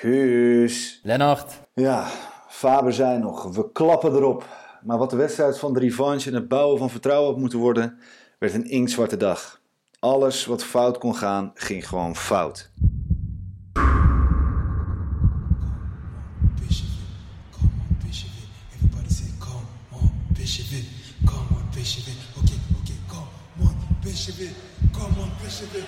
Guus. Lennart. Ja, Faber zei nog, we klappen erop. Maar wat de wedstrijd van de revanche en het bouwen van vertrouwen had moeten worden, werd een inktzwarte dag. Alles wat fout kon gaan, ging gewoon fout. Come on, Bishop.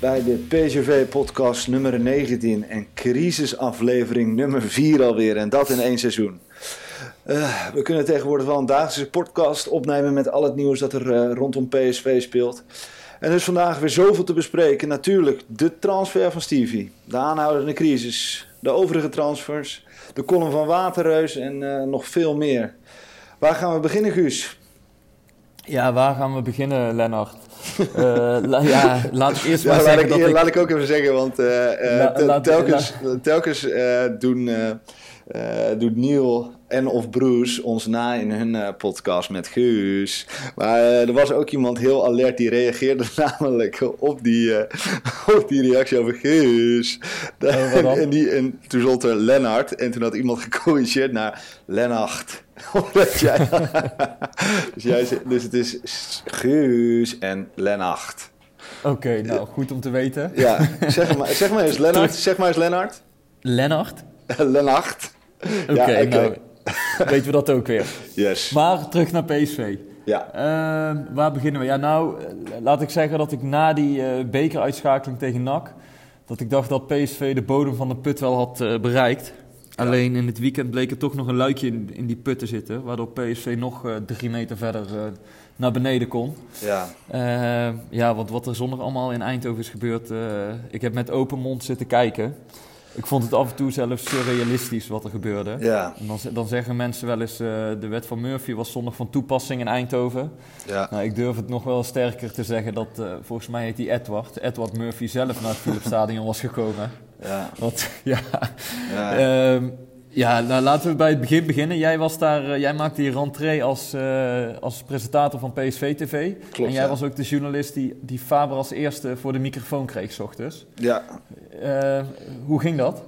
bij de PSV-podcast nummer 19 en crisisaflevering nummer 4 alweer. En dat in één seizoen. Eh, we kunnen tegenwoordig wel een dagelijkse podcast opnemen met al het nieuws dat er eh, rondom PSV speelt. En is vandaag weer zoveel te bespreken. Natuurlijk de transfer van Stevie, de aanhoudende crisis, de overige transfers, de column van Waterreus en eh, nog veel meer. Waar gaan we beginnen, Guus? Ja, waar gaan we beginnen, Lennart? La- ja, laat ik eerst maar Ja, zeggen ik, dat ik... laat ik ook even zeggen, want eh, eh, La- telkens, telkens eh, doen, doet Neil en of Bruce ons na in hun eh, podcast met Guus. Maar eh, er was ook iemand heel alert die reageerde namelijk op die, eh, op die reactie over Guus. Oh, en, die, en toen stond er Lennart en toen had iemand gecorrigeerd naar Lennart. Omdat jij... dus, jij, dus het is Guus en Lennart. Oké, nou, goed om te weten. Ja, zeg maar, zeg maar eens Lennart. Zeg maar eens Lennart. Lennart? Lennart. Oké, Ja, nou, weten we dat ook weer. Yes. Maar terug naar PSV. Ja. Eh, waar beginnen we? Ja, nou, laat ik zeggen dat ik na die eh, bekeruitschakeling tegen NAC... dat ik dacht dat PSV de bodem van de put wel had eh, bereikt. Alleen in het weekend bleek er toch nog een luikje in, in die put te zitten... waardoor PSV nog eh, drie meter verder naar beneden kon. Ja. Eh, ja, want wat er zondag allemaal in Eindhoven is gebeurd... ik heb met open mond zitten kijken. Ik vond het af en toe zelfs surrealistisch wat er gebeurde. Ja. En dan, dan zeggen mensen wel eens, eh, de wet van Murphy was zondag van toepassing in Eindhoven. Ja. Nou, ik durf het nog wel sterker te zeggen dat, eh, volgens mij heet die Edward, Edward Murphy zelf naar het Philipsstadion was gekomen. Ja. Want, ja, Ja. Ehm, ja nou, laten we bij het begin beginnen. Jij, was daar, eh, jij maakte die rentree als, eh, als presentator van PSV TV. Klopt, En jij ja. was ook de journalist die, die Faber als eerste voor de microfoon kreeg, s ochtends. Ja. Eh, hoe ging dat?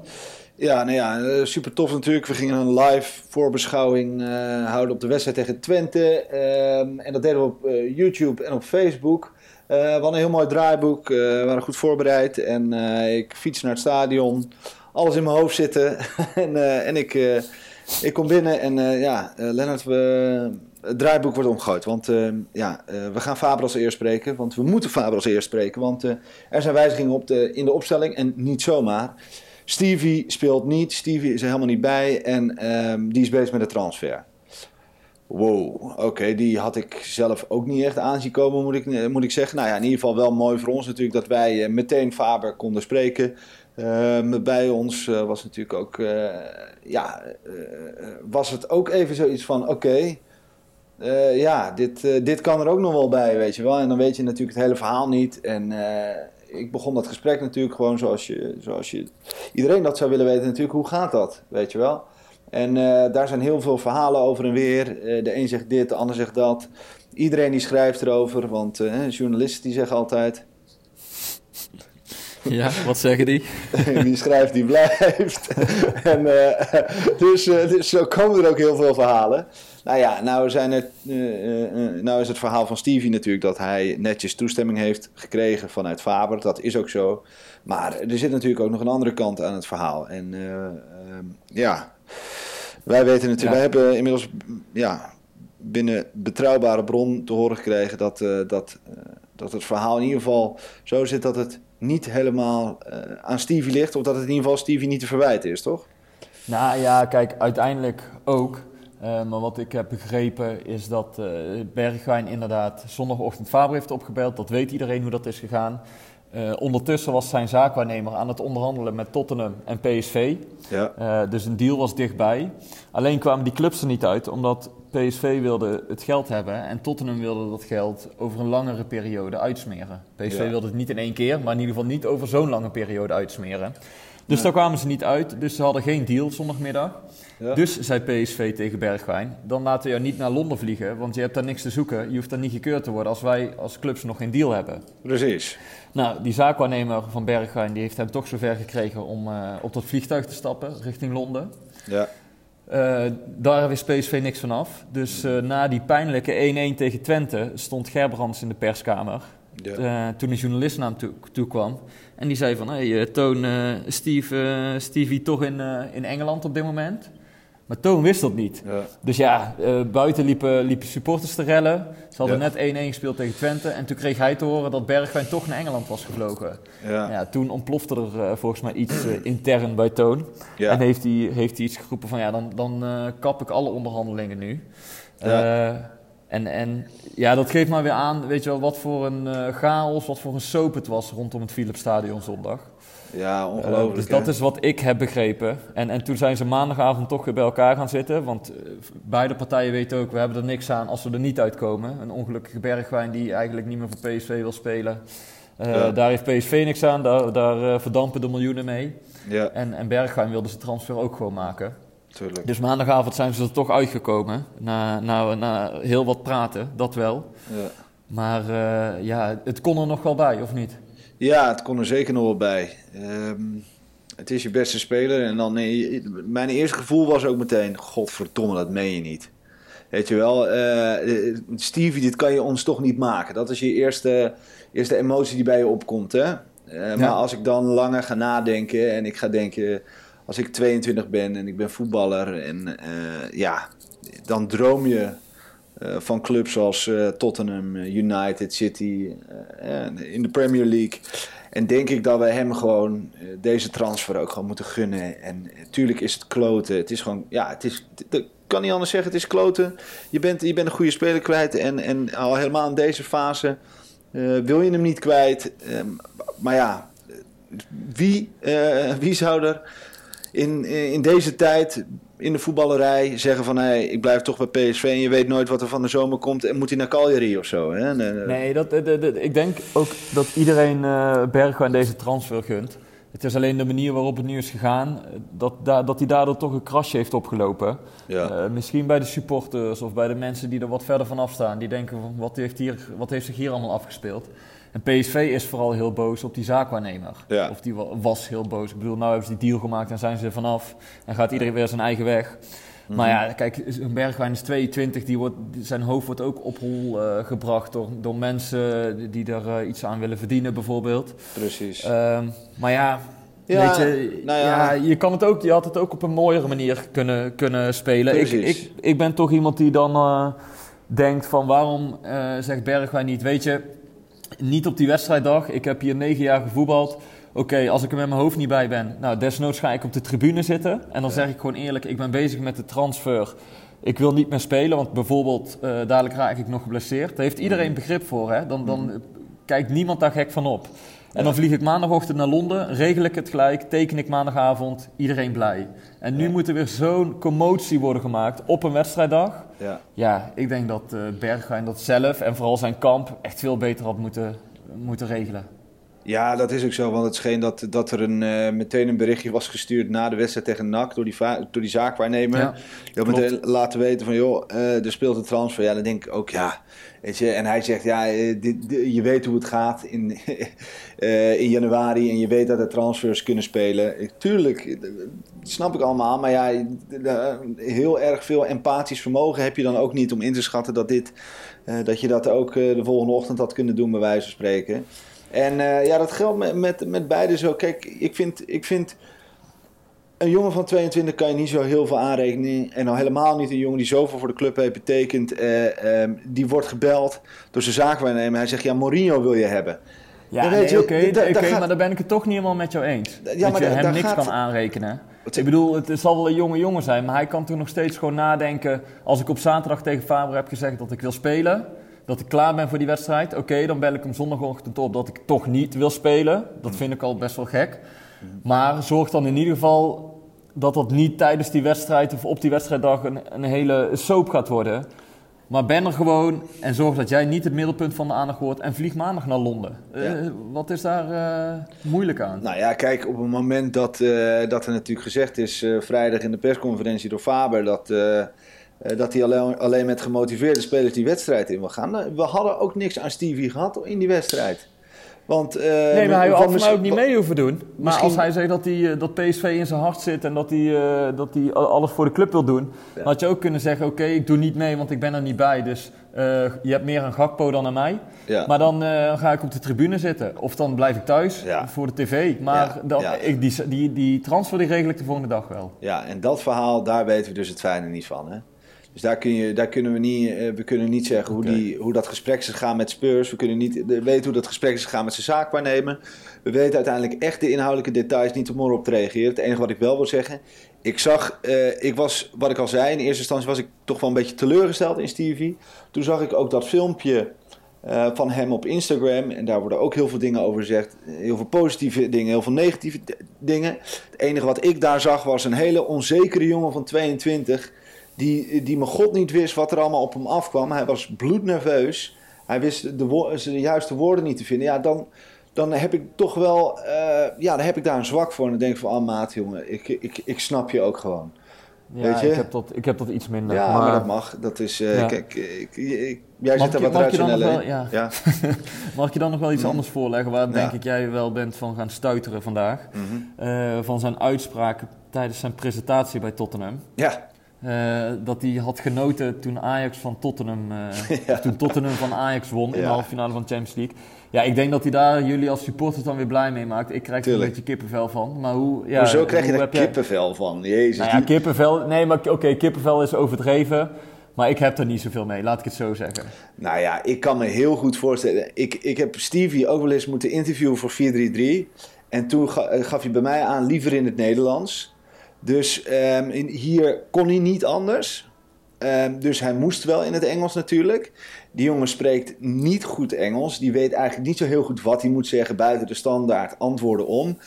Ja, nou ja, super tof natuurlijk. We gingen een live voorbeschouwing houden op de wedstrijd tegen Twente. Ehm, en dat deden we op YouTube en op Facebook. We hadden een heel mooi draaiboek, we waren goed voorbereid. En ik fiets naar het stadion, alles in mijn hoofd zitten. en eh, en ik, eh, ik kom binnen en eh, ja, Lennart, het draaiboek wordt omgegooid. Want ja, we gaan Faber als eerst spreken. Want we moeten Faber als eerst spreken. Want er zijn wijzigingen op de, in de opstelling en niet zomaar. Stevie speelt niet, Stevie is er helemaal niet bij en ehm, die is bezig met de transfer. Wow, oké, die had ik zelf ook niet echt aanzien komen, moet ik, moet ik zeggen. Nou ja, in ieder geval wel mooi voor ons natuurlijk dat wij meteen Faber konden spreken. Ehm, bij ons eh, was natuurlijk ook, eh, ja, eh, was het ook even zoiets van, oké, ja, dit, dit kan er ook nog wel bij, weet je wel. En dan weet je natuurlijk het hele verhaal niet. En ik begon dat gesprek natuurlijk gewoon zoals je, zoals je... Iedereen dat zou willen weten natuurlijk, hoe gaat dat, weet je wel. En daar zijn heel veel verhalen over en weer. De een zegt dit, de ander zegt dat. Iedereen die schrijft erover, want journalisten die zeggen altijd... Ja, wat zeggen die? die schrijft, die blijft. en, eh, dus, eh, dus zo komen er ook heel veel verhalen. Nou ja, nou, zijn er, eh, nou is het verhaal van Stevie natuurlijk dat hij netjes toestemming heeft gekregen vanuit Faber. Dat is ook zo. Maar er zit natuurlijk ook nog een andere kant aan het verhaal. En eh, ehm, ja, wij weten natuurlijk, Ja. wij hebben inmiddels ja, binnen betrouwbare bron te horen gekregen dat, dat, dat het verhaal in ieder geval zo zit dat het niet helemaal eh, aan Stevie ligt. Of dat het in ieder geval Stevie niet te verwijten is, toch? Nou ja, kijk, uiteindelijk ook. Eh, maar wat ik heb begrepen is dat eh Bergwijn inderdaad zondagochtend Faber heeft opgebeld. Dat weet iedereen hoe dat is gegaan. Ondertussen was zijn zaakwaarnemer aan het onderhandelen met Tottenham en PSV. Ja. Dus een deal was dichtbij. Alleen kwamen die clubs er niet uit, omdat PSV wilde het geld hebben en Tottenham wilde dat geld over een langere periode uitsmeren. PSV Ja. wilde het niet in één keer, maar in ieder geval niet over zo'n lange periode uitsmeren. Dus daar kwamen ze niet uit, dus ze hadden geen deal zondagmiddag. Ja. Dus zei PSV tegen Bergwijn, dan laten we jou niet naar Londen vliegen, want je hebt daar niks te zoeken. Je hoeft daar niet gekeurd te worden als wij als clubs nog geen deal hebben. Precies. Nou, die zaakwaarnemer van Bergwijn die heeft hem toch zover gekregen om eh, op dat vliegtuig te stappen richting Londen. Ja. Eh, daar wist PSV niks van af. Dus eh, na die pijnlijke 1-1 tegen Twente stond Gerbrands in de perskamer. Ja. Eh, toen een journalist naar hem toe, toe kwam. En die zei van, hey, Toon, Steve, Stevie toch in, in Engeland op dit moment? Maar Toon wist dat niet. Ja. Dus ja, eh, buiten liepen, liepen supporters te rellen. Ze hadden Ja. net 1-1 gespeeld tegen Twente. En toen kreeg hij te horen dat Bergwijn toch naar Engeland was gevlogen. Ja. Ja, toen ontplofte er eh, volgens mij iets eh, intern bij Toon. En heeft hij, heeft hij iets geroepen van ja, dan, dan kap ik alle onderhandelingen nu. En, en ja, dat geeft maar weer aan, weet je wel, wat voor een chaos, wat voor een soap het was rondom het Philipsstadion zondag. Ja, Eh, ongelooflijk. dus hè? dat is wat ik heb begrepen. En, en toen zijn ze maandagavond toch weer bij elkaar gaan zitten. Want eh, beide partijen weten ook, we hebben er niks aan als we er niet uitkomen. Een ongelukkige Bergwijn die eigenlijk niet meer voor PSV wil spelen. Eh, Ja. Daar heeft PSV niks aan, daar, daar verdampen de miljoenen mee. Ja, En, en Bergwijn wilde zijn transfer ook gewoon maken. tuurlijk. Dus maandagavond zijn ze er toch uitgekomen. Na, na, na heel wat praten, dat wel. Ja. Maar ja, het kon er nog wel bij, of niet? Ja, het kon er zeker nog wel bij. Ehm, het is je beste speler. En dan, eh, mijn eerste gevoel was ook meteen: Godverdomme, dat meen je niet. Weet je wel, eh, eh, Stevie, dit kan je ons toch niet maken. Dat is je eerste, eerste emotie die bij je opkomt. Hè? Maar als ik dan langer ga nadenken en ik ga denken, als ik 22 ben en ik ben voetballer en ja, dan droom je van clubs als eh, Tottenham, eh, United, City, eh, eh, in de Premier League. En denk ik dat we hem gewoon eh, deze transfer ook gewoon moeten gunnen. En natuurlijk is het kloten. Het is gewoon, ja, het is, kan niet anders zeggen, het is kloten. Je bent, je bent een goede speler kwijt en, en al helemaal in deze fase eh, wil je hem niet kwijt. Ehm, maar ja, wie, eh, wie zou er in, in deze tijd in de voetballerij zeggen van... Hey, ik blijf toch bij PSV en je weet nooit wat er van de zomer komt... en moet hij naar Cagliari of zo. Hè? Nee, dat, dat- dat- ik denk ook dat iedereen eh Bergwijn deze transfer gunt. Het is alleen de manier waarop het nu is gegaan, dat, da- dat hij daardoor toch een krasje heeft opgelopen. Ja. Eh, misschien bij de supporters of bij de mensen die er wat verder vanaf staan. Die denken, van, wat heeft, hier, wat heeft zich hier allemaal afgespeeld? En PSV is vooral heel boos op die zaakwaarnemer. Ja. Of die wa- was heel boos. Ik bedoel, nou hebben ze die deal gemaakt en zijn ze er vanaf. En gaat iedereen weer zijn eigen weg. Maar ja, kijk, een Bergwijn is 22. Die wordt, zijn hoofd wordt ook op hol eh, gebracht door, door mensen die- er eh, iets aan willen verdienen bijvoorbeeld. Precies. Ehm, maar ja, Ja, weet je, nou ja. ja. je, kan het ook, je had het ook op een mooiere manier kunnen, kunnen spelen. Ik, Precies. ik, ik ben toch iemand die dan eh, denkt van waarom zegt Bergwijn niet, weet je, niet op die wedstrijddag. Ik heb hier negen jaar gevoetbald. Oké, als ik er met mijn hoofd niet bij ben, nou desnoods ga ik op de tribune zitten. En dan zeg ik gewoon eerlijk, ik ben bezig met de transfer. Ik wil niet meer spelen, want bijvoorbeeld eh, dadelijk raak ik nog geblesseerd. Daar heeft iedereen begrip voor, hè? Dan, dan eh, kijkt niemand daar gek van op. En dan vlieg ik maandagochtend naar Londen, regel ik het gelijk, teken ik maandagavond, iedereen blij. En nu moet er weer zo'n commotie worden gemaakt op een wedstrijddag. Ja. Ja, ik denk dat eh Bergwijn dat zelf en vooral zijn kamp echt veel beter had moeten, moeten regelen. Ja, dat is ook zo. Want het scheen dat, dat er een, eh, meteen een berichtje was gestuurd na de wedstrijd tegen NAC door die, door die zaakwaarnemer. Ja, Die meteen laten weten van, joh, eh, er speelt een transfer. Ja, dan denk ik ook, ja. Weet je, en hij zegt, ja, eh, dit, dit- je weet hoe het gaat in, in januari en je weet dat er transfers kunnen spelen. Ik- Tuurlijk, dat snap ik allemaal. Maar ja, heel erg veel empathisch vermogen heb je dan ook niet om in te schatten dat, dit, dat je dat ook de volgende ochtend had kunnen doen, bij wijze van spreken. En eh, ja, dat geldt met, met, met beide zo. Kijk, ik vind, ik vind een jongen van 22 kan je niet zo heel veel aanrekenen. En al helemaal niet een jongen die zoveel voor de club heeft betekend. Eh, ehm, die wordt gebeld door zijn zaakwaarnemer. Hij zegt, ja, Mourinho wil je hebben. Ja, nee, weet je, oké, da- daar gaat- maar daar ben ik het toch niet helemaal met jou eens. Ja, dat maar je da- hem niks gaat- kan aanrekenen. Ik bedoel, het zal wel een jonge jongen zijn, maar hij kan toen nog steeds gewoon nadenken. Als ik op zaterdag tegen Faber heb gezegd dat ik wil spelen, dat ik klaar ben voor die wedstrijd, oké, dan bel ik hem zondagochtend op dat ik toch niet wil spelen. Dat vind ik al best wel gek. Maar zorg dan in ieder geval dat dat niet tijdens die wedstrijd of op die wedstrijddag een, een hele soap gaat worden. Maar ben er gewoon en zorg dat jij niet het middelpunt van de aandacht wordt en vlieg maandag naar Londen. Eh, wat is daar eh, moeilijk aan? Nou ja, kijk, op het moment dat, eh, dat er natuurlijk gezegd is vrijdag in de persconferentie door Faber dat, dat hij alleen, alleen met gemotiveerde spelers die wedstrijd in wil gaan. Nou, we hadden ook niks aan Stevie gehad in die wedstrijd. Want, eh, Nee, maar hij had mij ook niet mee hoeven doen. Maar misschien- als hij zegt dat, hij, eh, dat PSV in zijn hart zit en dat hij, eh, dat hij alles voor de club wil doen, Ja. had je ook kunnen zeggen: Oké, ik doe niet mee, want ik ben er niet bij. Dus eh, je hebt meer aan Gakpo dan aan mij. Ja. Maar dan eh, ga ik op de tribune zitten. Of dan blijf ik thuis Ja. voor de tv. Maar ja. Ik, die, die, die transfer die regel ik de volgende dag wel. Ja, en dat verhaal, daar weten we dus het fijne niet van. Hè? Dus daar, kun je, daar kunnen we niet, eh, we kunnen niet zeggen hoe, die, hoe dat gesprek is gegaan met Spurs. We kunnen niet eh, weten hoe dat gesprek is gegaan met zijn zaakwaarnemer. We weten uiteindelijk echt de inhoudelijke details niet om erop te reageren. Het enige wat ik wel wil zeggen, ik zag, eh, ik was, wat ik al zei, in eerste instantie was ik toch wel een beetje teleurgesteld in Stevie. Toen zag ik ook dat filmpje van hem op Instagram. En daar worden ook heel veel dingen over gezegd. Heel veel positieve dingen, heel veel negatieve dingen. Het enige wat ik daar zag was een hele onzekere jongen van 22. Die, die mijn god niet wist wat er allemaal op hem afkwam. Hij was bloednerveus. Hij wist de, wo- de juiste woorden niet te vinden. Ja, dan, dan heb ik toch wel... eh, ja, dan heb ik daar een zwak voor. En dan denk ik van, ah maat jongen, ik, ik, ik snap je ook gewoon. Ja, Weet je? Ik, heb dat, ik heb dat iets minder. Ja, maar, dat mag. Dat is, eh, Ja. kijk, ik, ik- jij Mag zit er je- wat rationeel in. ja. ja. Mag ik je dan nog wel iets Mhm. anders voorleggen waar denk ik jij wel bent van gaan stuiteren vandaag? Mhm. Eh, van zijn uitspraken tijdens zijn presentatie bij Tottenham. ja. Eh, dat hij had genoten toen Ajax van Tottenham, eh, Ja. toen Tottenham van Ajax won in de halve finale van de Champions League. Ja, ik denk dat hij daar jullie als supporters dan weer blij mee maakt. Ik krijg er een beetje kippenvel van. Maar hoe, ja, Hoezo krijg je daar kippenvel van? Jezus. Nou ja, die- kippenvel. Nee, maar oké, kippenvel is overdreven. Maar ik heb er niet zoveel mee, laat ik het zo zeggen. Nou ja, ik kan me heel goed voorstellen. Ik, ik heb Stevie ook wel eens moeten interviewen voor 433. En toen eh, gaf hij bij mij aan liever in het Nederlands. Dus ehm, in, hier kon hij niet anders. Ehm, dus hij moest wel in het Engels natuurlijk. Die jongen spreekt niet goed Engels. Die weet eigenlijk niet zo heel goed wat hij moet zeggen buiten de standaard antwoorden om.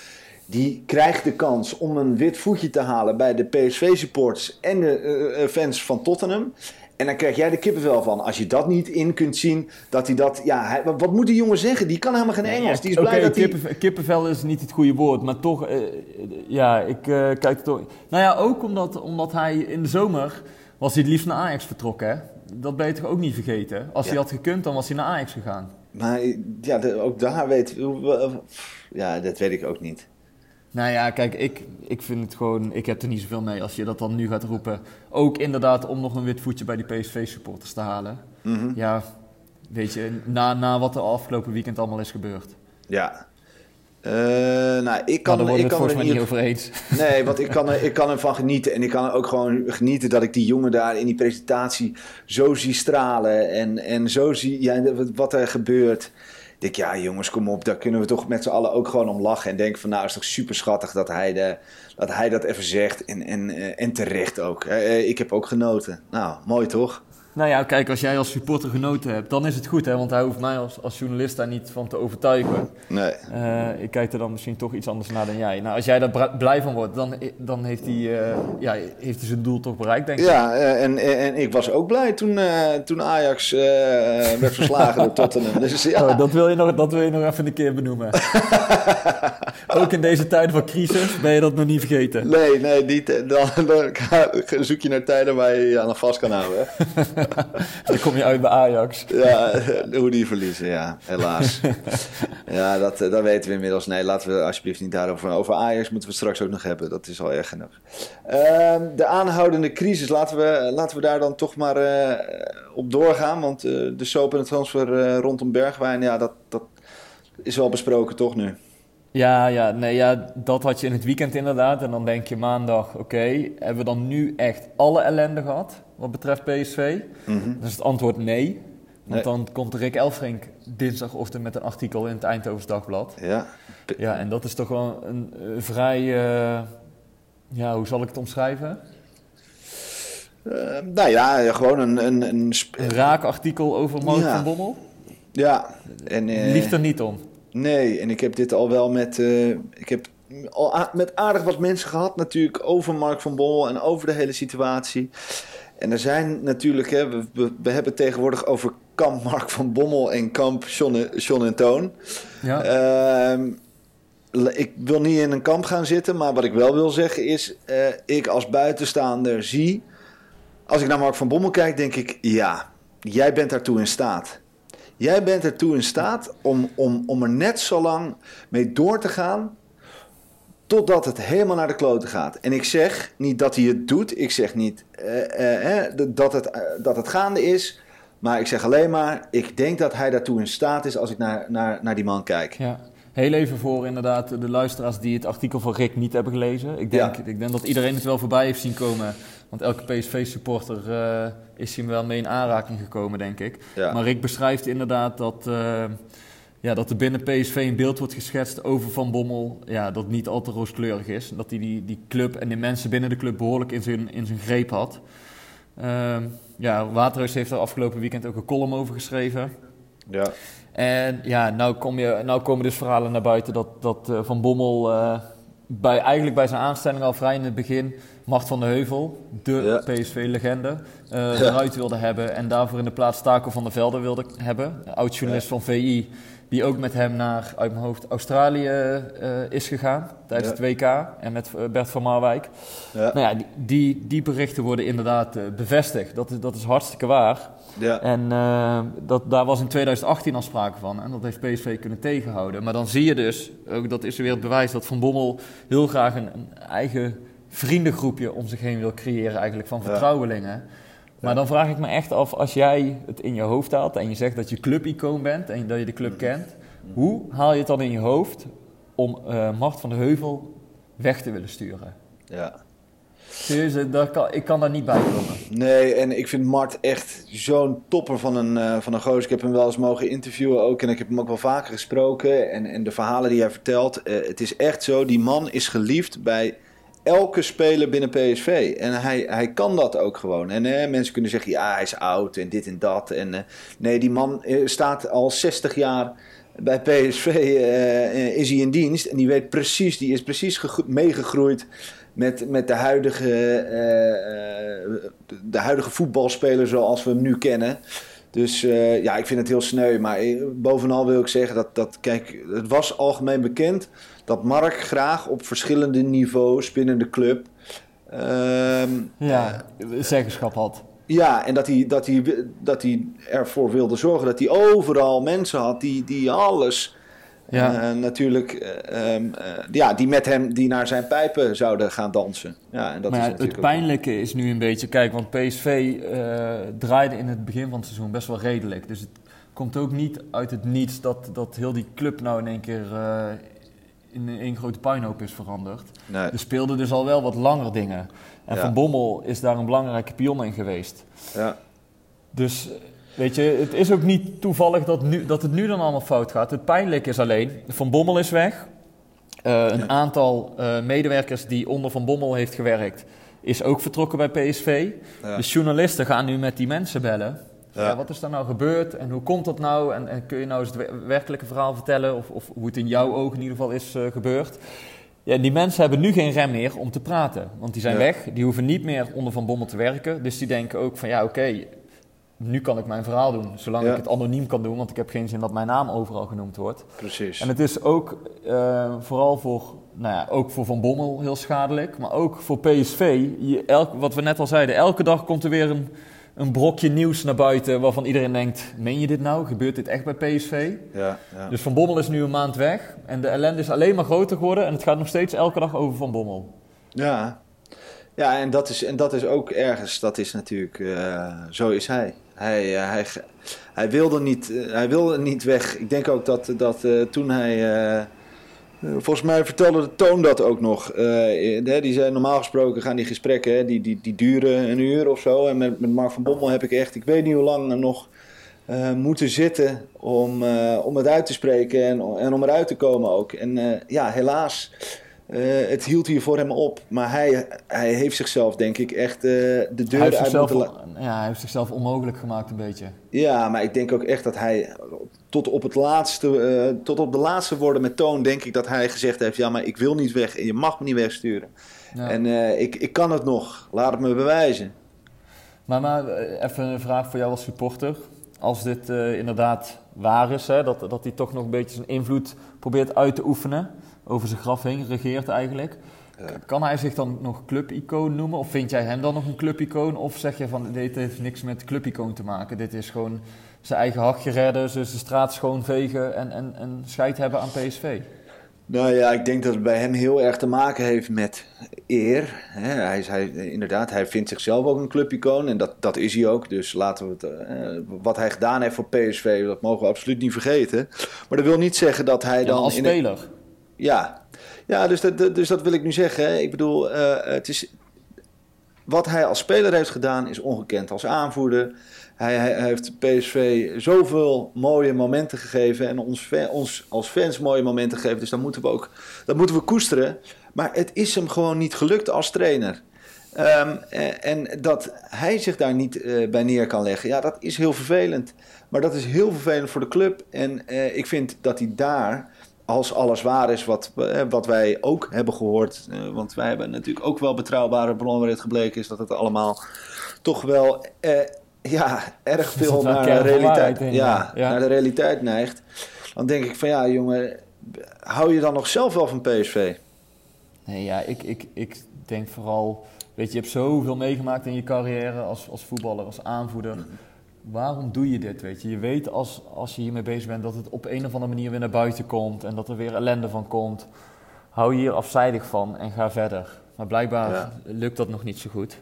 Die krijgt de kans om een wit voetje te halen bij de PSV-supporters en de eh, eh, fans van Tottenham. En dan krijg jij de kippenvel van. Als je dat niet in kunt zien, dat hij dat... Ja, hij- wat moet die jongen zeggen? Die kan helemaal geen Engels. Die is blij dat kippenvel, kippenvel is niet het goede woord, maar toch, eh, ja, ik eh, kijk toch. Nou ja, ook omdat, omdat hij in de zomer was hij het liefst naar Ajax vertrokken. Hè? Dat ben je toch ook niet vergeten? Als hij had gekund, dan was hij naar Ajax gegaan. Maar ja, de- ook daar weet... Ja, dat weet ik ook niet. Nou ja, kijk, ik, ik vind het gewoon, ik heb er niet zoveel mee als je dat dan nu gaat roepen. Ook inderdaad om nog een wit voetje bij die PSV-supporters te halen. Mhm. Ja, weet je, na, na wat er afgelopen weekend allemaal is gebeurd. Ja. Eh, nou, ik Kan, kan, ik kan er niet over eens. Nee, want ik kan, ik kan ervan genieten. En ik kan er ook gewoon genieten dat ik die jongen daar in die presentatie zo zie stralen. En, en zo zie ja, wat er gebeurt. Denk, ja jongens, kom op. Daar kunnen we toch met z'n allen ook gewoon om lachen. En denken van, nou is toch super schattig dat hij, de, dat, hij dat even zegt. En, en, eh, en terecht ook. Eh, ik heb ook genoten. Nou, mooi toch? Nou ja, kijk, als jij als supporter genoten hebt, dan is het goed, hè? Want hij hoeft mij als, als journalist daar niet van te overtuigen. Nee. Eh, ik kijk er dan misschien toch iets anders naar dan jij. Nou, als jij daar blij van wordt, dan, dan heeft, hij, eh, ja, heeft hij zijn doel toch bereikt, denk ik. Ja, eh, en, en, ik was ook blij toen, toen Ajax werd verslagen door Tottenham. Dus ja, Oh, dat, wil je nog, dat wil je nog even een keer benoemen. Ook in deze tijden van crisis ben je dat nog niet vergeten. nee, nee, niet, eh, dan, dan zoek je naar tijden waar je je aan vast kan houden. Dan kom je uit bij Ajax. Ja, hoe die verliezen, ja, helaas. Ja, dat, eh, dat weten we inmiddels. Nee, laten we alsjeblieft niet daarover. Over Ajax moeten we het straks ook nog hebben. Dat is al erg genoeg. Ehm, de aanhoudende crisis, laten we, laten we daar dan toch maar eh, op doorgaan. Want eh, de soap en het transfer eh, rondom Bergwijn, ja, dat, dat is wel besproken toch nu. Ja, ja, nee, ja, dat had je in het weekend inderdaad. En dan denk je maandag, oké, hebben we dan nu echt alle ellende gehad wat betreft PSV? Dan is het antwoord nee. Want Nee. dan komt Rick Elfrink dinsdagochtend met een artikel in het Eindhovens Dagblad. Ja, Ja, en dat is toch wel een vrij, eh, ja, hoe zal ik het omschrijven? Eh, nou ja, gewoon een... een, een sp- Een raak artikel over Mark Ja. van Bommel. ja, en... eh, Liegt er niet om. Nee, en ik heb dit al wel met. eh, ik heb al met aardig wat mensen gehad, natuurlijk, over Mark van Bommel en over de hele situatie. En er zijn natuurlijk, hè, we, we, we hebben het tegenwoordig over kamp Mark van Bommel en kamp John, John en Toon. Ja. Ehm, ik wil niet in een kamp gaan zitten, maar wat ik wel wil zeggen is, eh, ik als buitenstaander zie, als ik naar Mark van Bommel kijk, denk ik, ja, jij bent daartoe in staat. Jij bent ertoe in staat om, om, om er net zo lang mee door te gaan. Totdat het helemaal naar de kloten gaat. En ik zeg niet dat hij het doet. Ik zeg niet eh, eh, dat, het, eh, dat het gaande is. Maar ik zeg alleen maar. Ik denk dat hij daartoe in staat is als ik naar, naar, naar die man kijk. Ja. Heel even voor inderdaad de luisteraars die het artikel van Rick niet hebben gelezen. Ik denk, Ja. ik denk dat iedereen het wel voorbij heeft zien komen. Want elke PSV-supporter eh, is hier wel mee in aanraking gekomen, denk ik. Ja. Maar Rick beschrijft inderdaad dat, eh, ja, dat er binnen PSV een beeld wordt geschetst over Van Bommel. Ja, dat niet al te rooskleurig is. Dat hij die, die club en de mensen binnen de club behoorlijk in zijn, in zijn greep had. Ehm, ja, Waterhuis heeft er afgelopen weekend ook een column over geschreven. Ja. En ja, nou, kom je, nou komen dus verhalen naar buiten dat, dat eh, Van Bommel eh, bij, eigenlijk bij zijn aanstelling al vrij in het begin Mart van de Heuvel, de Ja. PSV-legende, eh, eruit wilde hebben. En daarvoor in de plaats Taco van der Velde wilde hebben. Oud-journalist van VI, die ook met hem naar, uit mijn hoofd, Australië eh, is gegaan tijdens Ja. het WK. En met eh, Bert van Marwijk. Ja. Nou ja, die, die, die berichten worden inderdaad eh, bevestigd. Dat is, dat is hartstikke waar. Ja. En dat, daar was in 2018 al sprake van. En dat heeft PSV kunnen tegenhouden. Maar dan zie je dus, ook dat is weer het bewijs dat Van Bommel heel graag een, een eigen vriendengroepje om zich heen wil creëren, eigenlijk van Ja. Maar dan vraag ik me echt af, als jij het in je hoofd haalt en je zegt dat je clubicoon bent en dat je de club kent, hoe haal je het dan in je hoofd om eh Mart van de Heuvel weg te willen sturen? ja. Serieus, eh, daar kan, ik kan daar niet bij komen. Nee, en ik vind Mart echt zo'n topper van een, eh van een gozer. Ik heb hem wel eens mogen interviewen ook. En ik heb hem ook wel vaker gesproken. En, en de verhalen die hij vertelt. het is echt zo, die man is geliefd bij elke speler binnen PSV. En hij, hij kan dat ook gewoon. En mensen kunnen zeggen, ja, hij is oud en dit en dat. En, eh, nee, die man eh, staat al 60 jaar bij PSV. eh, is hij in dienst. En die weet precies, die is precies gegro- meegegroeid met, met de, huidige, de huidige voetbalspeler zoals we hem nu kennen. Dus ja, ik vind het heel sneu. Maar bovenal wil ik zeggen dat, dat, kijk, het was algemeen bekend dat Mark graag op verschillende niveaus binnen de club. ehm, Ja, zeggenschap had. ja, en dat hij, dat, hij, dat hij ervoor wilde zorgen dat hij overal mensen had die, die alles. Ja. eh, natuurlijk, eh, ehm, eh, ja, die met hem die naar zijn pijpen zouden gaan dansen. Ja, en dat maar is ja, natuurlijk het ook- pijnlijke is nu een beetje, kijk, want PSV eh, draaide in het begin van het seizoen best wel redelijk. Dus het komt ook niet uit het niets dat, dat heel die club nou in één keer eh, in één grote puinhoop is veranderd. Nee. Er speelden dus al wel wat langer dingen. En Ja. Van Bommel is daar een belangrijke pion in geweest. Ja, Dus weet je, het is ook niet toevallig dat, nu, dat het nu dan allemaal fout gaat. Het pijnlijke is alleen, Van Bommel is weg. Eh, een aantal eh, medewerkers die onder Van Bommel heeft gewerkt, is ook vertrokken bij PSV. Ja. Dus journalisten gaan nu met die mensen bellen. Ja. ja, wat is daar nou gebeurd en hoe komt dat nou? En, en kun je nou eens het wer- werkelijke verhaal vertellen? Of, of hoe het in jouw ogen in ieder geval is eh, gebeurd? Ja, die mensen hebben nu geen rem meer om te praten. Want die zijn Ja. weg, die hoeven niet meer onder Van Bommel te werken. Dus die denken ook van ja, oké, nu kan ik mijn verhaal doen. Zolang Ja. ik het anoniem kan doen, want ik heb geen zin dat mijn naam overal genoemd wordt. Precies. En het is ook eh, vooral voor, nou ja, ook voor Van Bommel heel schadelijk, maar ook voor PSV. Je, elk, wat we net al zeiden, elke dag komt er weer een, een brokje nieuws naar buiten waarvan iedereen denkt, meen je dit nou? Gebeurt dit echt bij PSV? Ja, ja. Dus Van Bommel is nu een maand weg en de ellende is alleen maar groter geworden en het gaat nog steeds elke dag over Van Bommel. Ja, ja en, dat is, en dat is ook ergens, dat is natuurlijk, eh, zo is hij. Hij, eh, hij, hij, wilde niet, eh, hij wilde niet weg. Ik denk ook dat, dat toen hij, volgens mij vertelde de Toon dat ook nog. Eh, hè, die zei, normaal gesproken gaan die gesprekken, hè, die, die, die duren een uur of zo. En met, met Mark van Bommel heb ik echt, ik weet niet hoe lang nog eh, moeten zitten om, eh, om het uit te spreken en, en om eruit te komen ook. En eh, ja, helaas, eh, het hield hier voor hem op. Maar hij, hij heeft zichzelf, denk ik, echt eh, de deur uit moeten ja, hij heeft zichzelf onmogelijk gemaakt een beetje. Ja, maar ik denk ook echt dat hij tot op, het laatste, eh, tot op de laatste woorden met toon, denk ik dat hij gezegd heeft: Ja, maar ik wil niet weg en je mag me niet wegsturen. Ja. En eh, ik, ik kan het nog, laat het me bewijzen. Maar, maar eh, even een vraag voor jou als supporter. Als dit inderdaad waar is, hè, dat, dat hij toch nog een beetje zijn invloed probeert uit te oefenen, over zijn graf heen regeert eigenlijk. Kan hij zich dan nog clubicoon noemen? Of vind jij hem dan nog een clubicoon? Of zeg je van dit heeft niks met clubicoon te maken? Dit is gewoon zijn eigen hachje redden, dus de straat schoonvegen en, en, en scheid hebben aan PSV. Nou ja, ik denk dat het bij hem heel erg te maken heeft met eer. Hij, is, hij, inderdaad, hij vindt zichzelf ook een clubicoon en dat, dat is hij ook. Dus laten we het, eh, wat hij gedaan heeft voor PSV, dat mogen we absoluut niet vergeten. Maar dat wil niet zeggen dat hij Ja, dan... als speler. Ja, ja dus, dat, dus dat wil ik nu zeggen. hè. Ik bedoel, eh, het is, wat hij als speler heeft gedaan is ongekend. Als aanvoerder, hij, heeft PSV zoveel mooie momenten gegeven en ons, ons als fans mooie momenten gegeven. Dus dat moeten we ook dat moeten we koesteren. Maar het is hem gewoon niet gelukt als trainer. Ehm, en, en dat hij zich daar niet eh, bij neer kan leggen, ja, dat is heel vervelend. Maar dat is heel vervelend voor de club. En eh, ik vind dat hij daar, als alles waar is, wat, eh, wat wij ook hebben gehoord. eh, want wij hebben natuurlijk ook wel betrouwbare bronnen waaruit gebleken is dat het allemaal toch wel eh, ja, erg Er veel naar, de realiteit, in, ja, naar de realiteit neigt. Dan denk ik van ja, jongen, hou je dan nog zelf wel van PSV? Nee, ja, ik, ik, ik denk vooral... Weet je, je hebt zoveel meegemaakt in je carrière als, als voetballer, als aanvoerder. Waarom doe je dit, weet je? Je weet als, als je hiermee bezig bent dat het op een of andere manier weer naar buiten komt... en dat er weer ellende van komt. Hou je hier afzijdig van en ga verder. Maar blijkbaar Ja. lukt dat nog niet zo goed.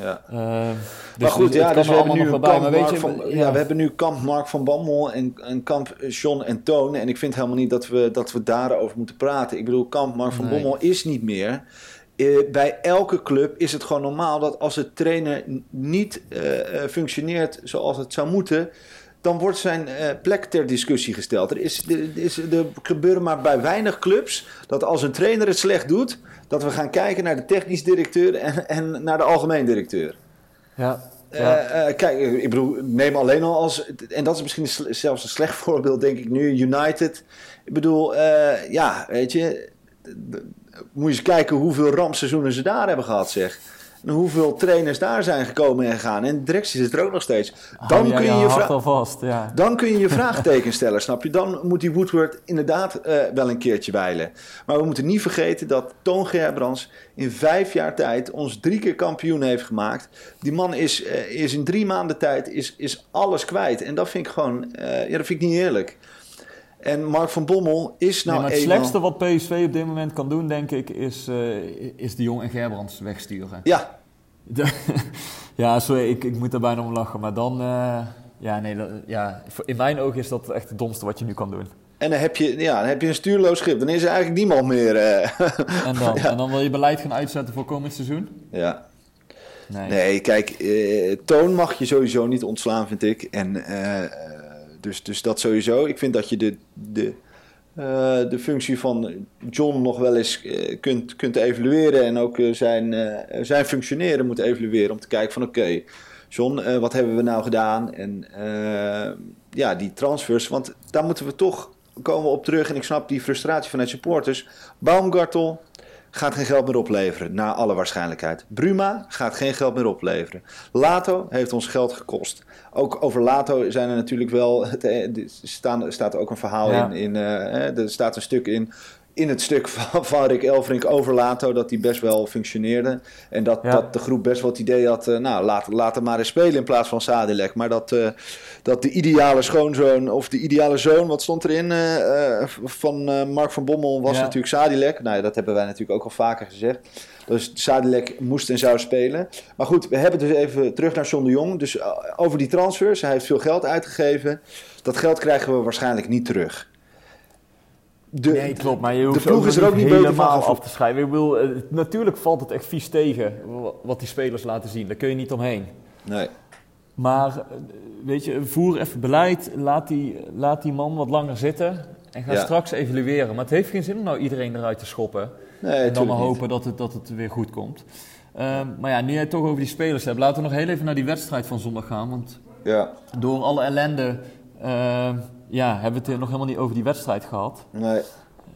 Ja. Eh, dus maar goed, het ja, dus we, hebben nu kamp Maar Mark weet je, van, ja. we hebben nu kamp Mark van Bammel en, en kamp John en Toon. En ik vind helemaal niet dat we, dat we daarover moeten praten. Ik bedoel, kamp Mark van Nee. Bommel is niet meer. Eh, bij elke club is het gewoon normaal dat als de trainer niet eh, functioneert zoals het zou moeten, dan wordt zijn plek ter discussie gesteld. Er, is, er, is, er gebeuren maar bij weinig clubs dat als een trainer het slecht doet, dat we gaan kijken naar de technisch directeur en, en naar de algemeen directeur. Ja, ja. Eh, eh, kijk, ik bedoel, neem alleen al als. En dat is misschien zelfs een slecht voorbeeld, denk ik nu. United. Ik bedoel, eh, ja, weet je. Moet je eens kijken hoeveel rampseizoenen ze daar hebben gehad, zeg. En hoeveel trainers daar zijn gekomen en gegaan. En de directie zit er ook nog steeds. Hou Dan kun je je vra- vast, ja. dan kun je je vraagteken stellen, snap je? Dan moet die Woodward inderdaad eh, wel een keertje wijlen. Maar we moeten niet vergeten dat Toon Gerbrands in vijf jaar tijd ons drie keer kampioen heeft gemaakt. Die man is, eh, is in drie maanden tijd is, is alles kwijt. En dat vind ik gewoon, eh, ja, dat vind ik niet eerlijk. En Mark van Bommel is nou nee, het eenmaal... slechtste wat PSV op dit moment kan doen, denk ik, is, eh, is de Jong en Gerbrands wegsturen. Ja, De- ja, sorry, ik, ik moet er bijna om lachen. Maar dan, eh, ja, nee, dat, ja, in mijn ogen is dat echt het domste wat je nu kan doen. en dan heb, je, ja, dan heb je een stuurloos schip. Dan is er eigenlijk niemand meer. eh. En dan, en dan wil je beleid gaan uitzetten voor komend seizoen? ja. Nee. Nee, kijk, toon mag je sowieso niet ontslaan, vind ik. En, dus, dus dat sowieso. Ik vind dat je de, de eh, de functie van John nog wel eens eh, kunt, kunt evalueren en ook eh, zijn, zijn functioneren moet evalueren om te kijken van oké, John, wat hebben we nou gedaan? En ja, die transfers, want daar moeten we toch komen op terug en ik snap die frustratie vanuit supporters. Baumgartel gaat geen geld meer opleveren, naar alle waarschijnlijkheid. Bruma gaat geen geld meer opleveren. Lato heeft ons geld gekost. Ook over Lato zijn er natuurlijk wel. eh, Er staan- er staat ook een verhaal Ja. in. in eh, eh, er staat een stuk in. In het stuk van, van Rick Elfrink over Lato dat die best wel functioneerde. En dat, Ja. dat de groep best wel het idee had. eh, nou, laat, laat hem maar eens spelen in plaats van Sadilek. Maar dat, eh, dat de ideale schoonzoon of de ideale zoon, wat stond erin eh, van Mark van Bommel, was Ja. natuurlijk Sadilek. Nou ja, dat hebben wij natuurlijk ook al vaker gezegd. Dus Sadilek moest en zou spelen. Maar goed, we hebben dus even terug naar John de Jong. Dus over die transfers. Hij heeft veel geld uitgegeven. Dat geld krijgen we waarschijnlijk niet terug. De, Nee, klopt, maar je hoeft ploeg ook is er ook niet beter van af te schrijven. Ik bedoel, eh, natuurlijk valt het echt vies tegen wa- wat die spelers laten zien. Daar kun je niet omheen. Nee. Maar, eh, weet je, voer even beleid. Laat die, laat die man wat langer zitten. En ga Ja. straks evalueren. Maar het heeft geen zin om nou iedereen eruit te schoppen. Nee, en dan maar niet. hopen dat het, dat het weer goed komt. Ehm, maar ja, nu jij het toch over die spelers hebt. Laten we nog heel even naar die wedstrijd van zondag gaan. Want Ja, door alle ellende ehm, ja, hebben we het nog helemaal niet over die wedstrijd gehad. nee.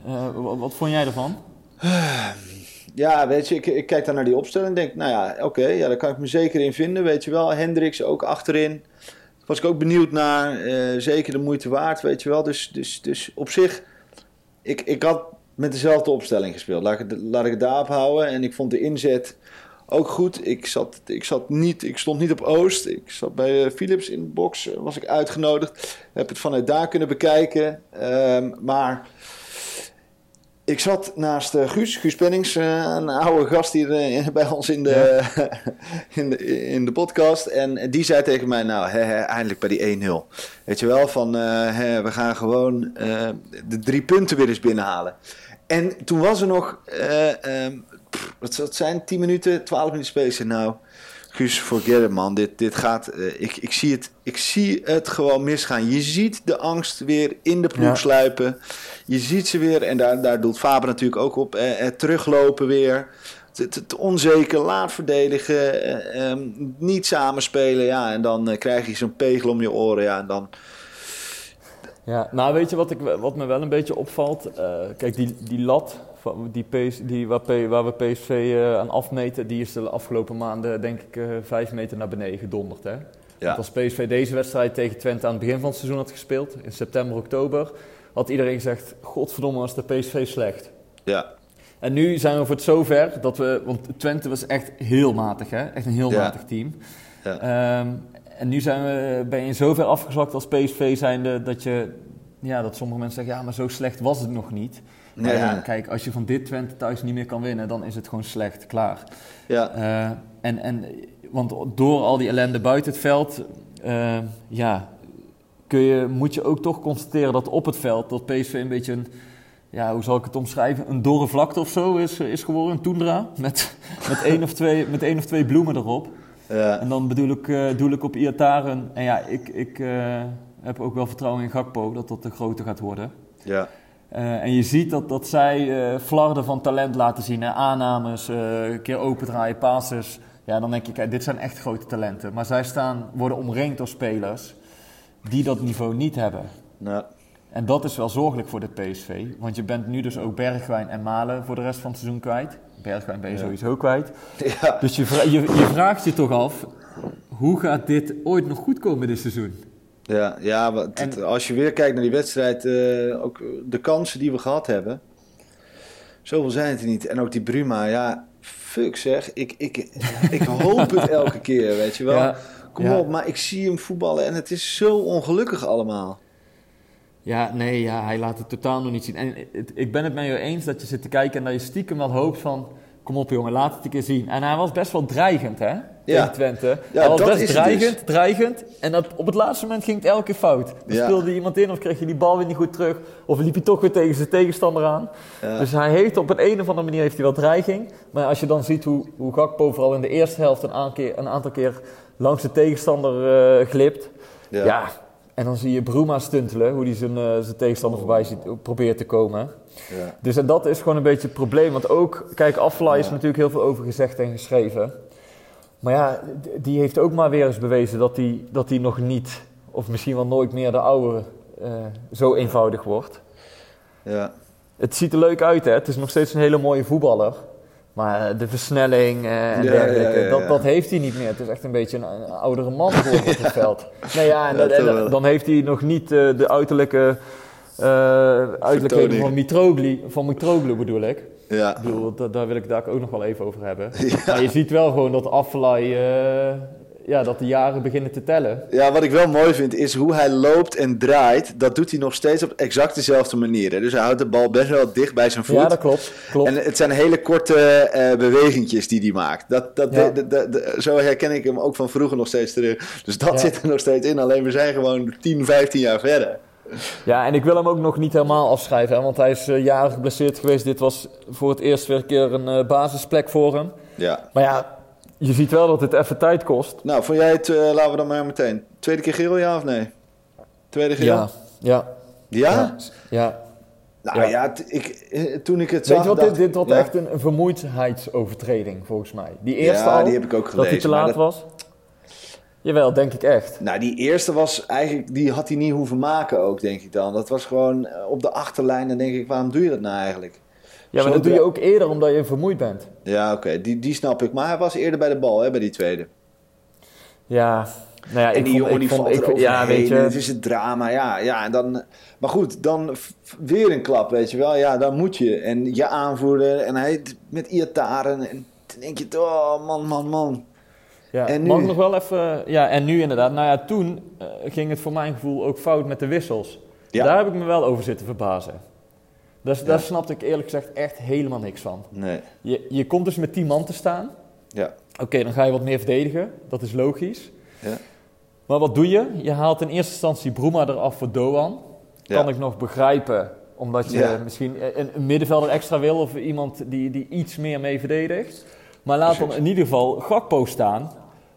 Eh, wat, wat vond jij ervan? Ja, weet je, ik, ik kijk dan naar die opstelling en denk, nou ja, oké, ja, daar kan ik me zeker in vinden, weet je wel. Hendricks ook achterin. Was ik ook benieuwd naar, eh, zeker de moeite waard, weet je wel. Dus, dus, dus op zich, ik, ik had met dezelfde opstelling gespeeld. Laat ik, het, laat ik het daarop houden. En ik vond de inzet ook goed. Ik, zat, ik, zat niet, ik stond niet op Oost. Ik zat bij eh, Philips in de box, eh, was ik uitgenodigd. Heb het vanuit daar kunnen bekijken. Ehm, maar... Ik zat naast eh, Guus, Guus Pennings, een oude gast hier bij ons in de, in, de, in de podcast. En die zei tegen mij, nou, hè, hè, eindelijk bij die 1-0. Weet je wel, van hè, we gaan gewoon de drie punten weer eens binnenhalen. En toen was er nog, eh, ehm, wat zijn, 10 minuten, 12 minuten spelen. Nou, Guus, forget it man, dit, dit gaat, eh, ik, ik, zie het, ik zie het gewoon misgaan. Je ziet de angst weer in de ploeg Ja. sluipen. Je ziet ze weer, en daar, daar doelt Faber natuurlijk ook op, eh, eh, teruglopen weer. Het, het onzeker, laat verdedigen, eh, ehm, niet samenspelen. Ja, en dan eh, krijg je zo'n pegel om je oren. Ja, en dan, Ja, nou weet je wat, ik, wat me wel een beetje opvalt? Kijk, die, die lat die PS, die, waar, P- waar we PSV eh, aan afmeten, die is de afgelopen maanden denk ik eh, vijf meter naar beneden gedonderd. Hè? Want als PSV deze wedstrijd tegen Twente aan het begin van het seizoen had gespeeld, in september, oktober, had iedereen gezegd, godverdomme was de PSV slecht. ja, En nu zijn we voor het zover dat we, want Twente was echt heel matig, hè? echt een heel Ja. matig team. Ja. Ehm, en nu zijn we, ben je in zover afgezwakt als PSV zijnde dat, je, ja, dat sommige mensen zeggen, ja, maar zo slecht was het nog niet. Nee, ja, ja. kijk, als je van dit Twente thuis niet meer kan winnen, dan is het gewoon slecht, klaar. ja, Eh, en, en, want door al die ellende buiten het veld, eh, ja, kun je, moet je ook toch constateren dat op het veld dat PSV een beetje een, ja, hoe zal ik het omschrijven, een dorre vlakte of zo is, is geworden, een toendra, met, met, één of twee, met één of twee bloemen erop. ja, En dan bedoel ik, eh, doe ik op Iataren, en ja, ik, ik eh, heb ook wel vertrouwen in Gakpo dat dat de grote gaat worden. ja, Eh, en je ziet dat, dat zij eh flarden van talent laten zien. Hè? Aannames, eh, een keer opendraaien, passes. Ja, dan denk je, kijk, dit zijn echt grote talenten. Maar zij staan, worden omringd door spelers die dat niveau niet hebben. nou, En dat is wel zorgelijk voor de PSV. Want je bent nu dus ook Bergwijn en Malen voor de rest van het seizoen kwijt. Bergwijn ben je Ja. sowieso kwijt. ja. Dus je, je, je vraagt je toch af, hoe gaat dit ooit nog goed komen dit seizoen? Ja, ja En- als je weer kijkt naar die wedstrijd, eh, ook de kansen die we gehad hebben, zoveel zijn het er niet. En ook die Bruma, ja, fuck zeg, ik, ik, ik hoop het elke keer, weet je wel. Ja, Kom ja. op, maar ik zie hem voetballen en het is zo ongelukkig allemaal. Ja, nee, ja, hij laat het totaal nog niet zien. En het- ik ben het met je eens dat je zit te kijken en dat je stiekem wel hoopt van... Kom op jongen, laat het een keer zien. En hij was best wel dreigend, hè? Tegen Twente. Ja, hij was dat best dreigend, dus. dreigend. En dat, op het laatste moment ging het elke keer fout. Dan Ja. speelde iemand in of kreeg je die bal weer niet goed terug. Of liep hij toch weer tegen zijn tegenstander aan. Ja. Dus hij heeft op een, een of andere manier heeft hij wel dreiging. Maar als je dan ziet hoe, hoe Gakpo vooral in de eerste helft een, een aantal keer langs de tegenstander eh, glipt. Ja. En dan zie je Bruma stuntelen, hoe hij zijn, eh, zijn tegenstander voorbij ziet, probeert te komen. Ja. Dus en dat is gewoon een beetje het probleem. Want ook, kijk, Afla is natuurlijk heel veel over gezegd en geschreven. Maar ja, die heeft ook maar weer eens bewezen dat hij dat die nog niet, of misschien wel nooit meer de oude eh, zo eenvoudig wordt. Ja. Het ziet er leuk uit, hè? Het is nog steeds een hele mooie voetballer. Maar eh, de versnelling eh, en Ja, dergelijke, ja, ja, Dat, dat heeft hij niet meer. Het is echt een beetje een, een oudere man geworden op het veld. Nee, ja, en, dat- dan heeft hij nog niet eh, de uiterlijke, eh uiterlijkheden van Mitroglou, van Mitroglou bedoel ik. Ja. Ik bedoel, da- daar wil ik daar ook nog wel even over hebben. Maar je ziet wel gewoon dat Affelay, eh, ja, dat de jaren beginnen te tellen. Ja, wat ik wel mooi vind is hoe hij loopt en draait. Dat doet hij nog steeds op exact dezelfde manier. Hè? Dus hij houdt de bal best wel dicht bij zijn voet. Ja, dat klopt. klopt. En het zijn hele korte eh bewegingjes die hij maakt. Dat, dat, Ja. de- de- de- zo herken ik hem ook van vroeger nog steeds terug. Dus dat Ja. zit er nog steeds in. Alleen we zijn gewoon 10, 15 jaar verder. Ja, en ik wil hem ook nog niet helemaal afschrijven, hè, want hij is eh, jaren geblesseerd geweest. Dit was voor het eerst weer een keer een eh, basisplek voor hem. Ja. Maar ja, je ziet wel dat het even tijd kost. Nou, vond jij het, eh, laten we dan maar meteen. Tweede keer geel, ja of nee? Tweede geel? Ja, ja, Ja? ja. ja. Nou Ja. ik, eh, toen ik het Weet zag... je wat, dit, dit ja. echt een, een vermoeidheidsovertreding volgens mij. Die eerste Ja, al, die heb ik ook dat hij gelezen, te laat dat- was. Jawel, denk ik echt. Nou, die eerste was eigenlijk... Die had hij niet hoeven maken ook, denk ik dan. Dat was gewoon eh, op de achterlijn. Dan denk ik, waarom doe je dat nou eigenlijk? Ja, maar Zo dat doe je ook eerder omdat je vermoeid bent. Ja, oké. Die, die snap ik. Maar hij was eerder bij de bal, hè, bij die tweede. Ja, nou ja, En ik die vond, jongen die vond, valt ik, ja, weet je, Het is het drama, ja. ja en dan, maar goed, dan weer een klap, weet je wel. Ja, dan moet je. En je aanvoerder. En hij met Iataren. En dan denk je, oh man, man, man. Ja, En nu? Mag nog wel even... Ja, en nu inderdaad. Nou ja, toen eh, ging het voor mijn gevoel ook fout met de wissels. Ja. Daar heb ik me wel over zitten verbazen. Dus, Daar snapte ik eerlijk gezegd echt helemaal niks van. Nee, Je, je komt dus met 10 man te staan. ja. Oké, dan ga je wat meer verdedigen. Dat is logisch. Ja. Maar wat doe je? Je haalt in eerste instantie Bruma eraf voor Doan. Ja. Kan ik nog begrijpen. Omdat je Ja. misschien een, een middenvelder extra wil. Of iemand die, die iets meer mee verdedigt. Maar laat dan in ieder geval Gakpo staan.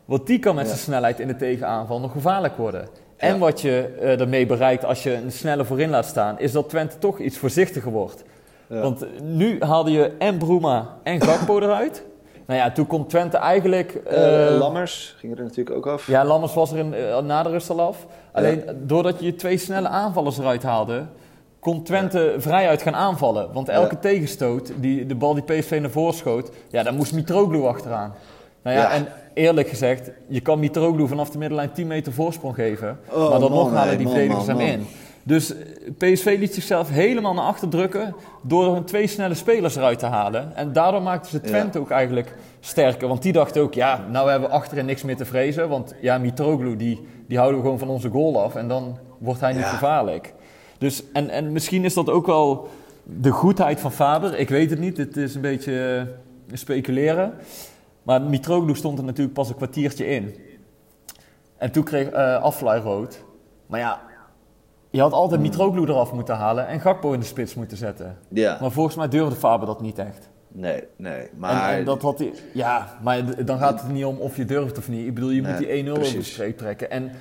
Want die kan met Ja. zijn snelheid in de tegenaanval nog gevaarlijk worden. En wat je eh, ermee bereikt als je een snelle voorin laat staan... is dat Twente toch iets voorzichtiger wordt. Want nu haalde je en Bruma en Gakpo eruit. Nou ja, toen komt Twente eigenlijk... Eh, eh, Lammers ging er natuurlijk ook af. ja, Lammers was er in, na de rust al af. Alleen doordat je twee snelle aanvallers eruit haalde, kon Twente vrijuit gaan aanvallen. Want elke tegenstoot, die, de bal die PSV naar voren schoot, ja, daar moest Mitroglou achteraan. Nou ja, Ja. en eerlijk gezegd, je kan Mitroglou vanaf de middenlijn 10 meter voorsprong geven. Oh, maar dan nog halen die verdedigers hem in. Dus eh, PSV liet zichzelf helemaal naar achter drukken door hun twee snelle spelers eruit te halen. En daardoor maakten ze Twente ook eigenlijk sterker. Want die dachten ook, ja, nou hebben we achterin niks meer te vrezen. Want ja, Mitroglou, die, die houden we gewoon van onze goal af. En dan wordt hij niet Ja. gevaarlijk. Dus, en, en misschien is dat ook wel de goedheid van Faber. Ik weet het niet, het is een beetje eh, speculeren. Maar Mitroglou stond er natuurlijk pas een kwartiertje in. En toen kreeg eh Aflaai rood. Maar ja, je had altijd Mitroglou eraf moeten halen en Gakpo in de spits moeten zetten. Ja, Maar volgens mij durfde Faber dat niet echt. nee, nee. Maar en dat had hij, ja, maar dan gaat het niet om of je durft of niet. Ik bedoel, je moet die 1-0 over de streep trekken. En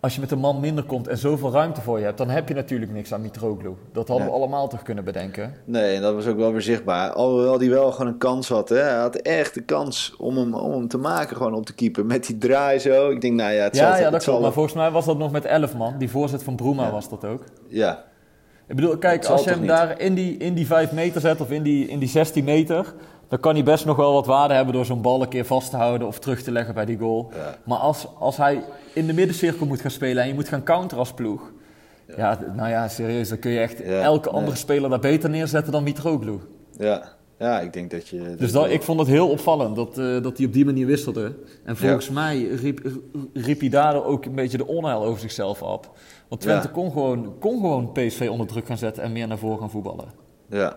als je met een man minder komt en zoveel ruimte voor je hebt, dan heb je natuurlijk niks aan Mitroglou. Dat hadden Nee. we allemaal toch kunnen bedenken. Nee, en dat was ook wel weer zichtbaar. Alhoewel hij wel gewoon een kans had. Hè? Hij had echt de kans om hem, om hem te maken, gewoon op te keeper. Met die draai zo. Ik denk, nou ja, het zal... Ja, ja, het dat zal klopt. Maar volgens mij was dat nog met 11 man. Die voorzet van Bruma Ja. was dat ook. Ja, Ik bedoel, kijk, zal als je hem niet? daar in die, in die 5 meter zet of in die, in die 16 meter, dan kan hij best nog wel wat waarde hebben door zo'n bal een keer vast te houden of terug te leggen bij die goal. Ja. Maar als, als hij in de middencirkel moet gaan spelen en je moet gaan counteren als ploeg, ja, nou ja, serieus, dan kun je echt Ja, elke nee. andere speler daar beter neerzetten dan Mitroglou. ja. Ja, ik denk dat je... Dus dat, ik vond het heel opvallend dat, eh, dat hij op die manier wisselde. En volgens mij riep, riep hij daardoor ook een beetje de onheil over zichzelf op. Want Twente kon, gewoon, kon gewoon PSV onder druk gaan zetten en meer naar voren gaan voetballen. Ja.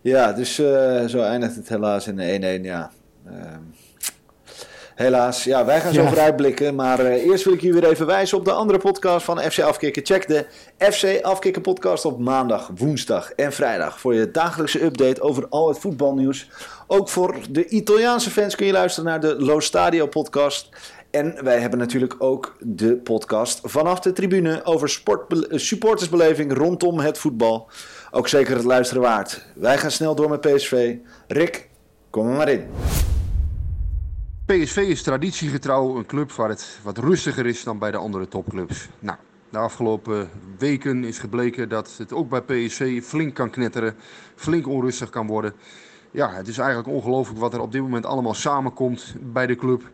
Ja, dus eh, zo eindigt het helaas in een 1-1, ja. Ehm, helaas. Ja, wij gaan zo Ja. vooruitblikken. Maar eh, eerst wil ik jullie weer even wijzen op de andere podcast van FC Afkikken. Check de FC Afkikken podcast op maandag, woensdag en vrijdag. Voor je dagelijkse update over al het voetbalnieuws. Ook voor de Italiaanse fans kun je luisteren naar de Lo Stadio podcast. En wij hebben natuurlijk ook de podcast vanaf de tribune over supportersbeleving rondom het voetbal. Ook zeker het luisteren waard. Wij gaan snel door met PSV. Rick, kom er maar in. PSV is traditiegetrouw een club waar het wat rustiger is dan bij de andere topclubs. Nou, de afgelopen weken is gebleken dat het ook bij PSV flink kan knetteren, flink onrustig kan worden. Ja, het is eigenlijk ongelooflijk wat er op dit moment allemaal samenkomt bij de club.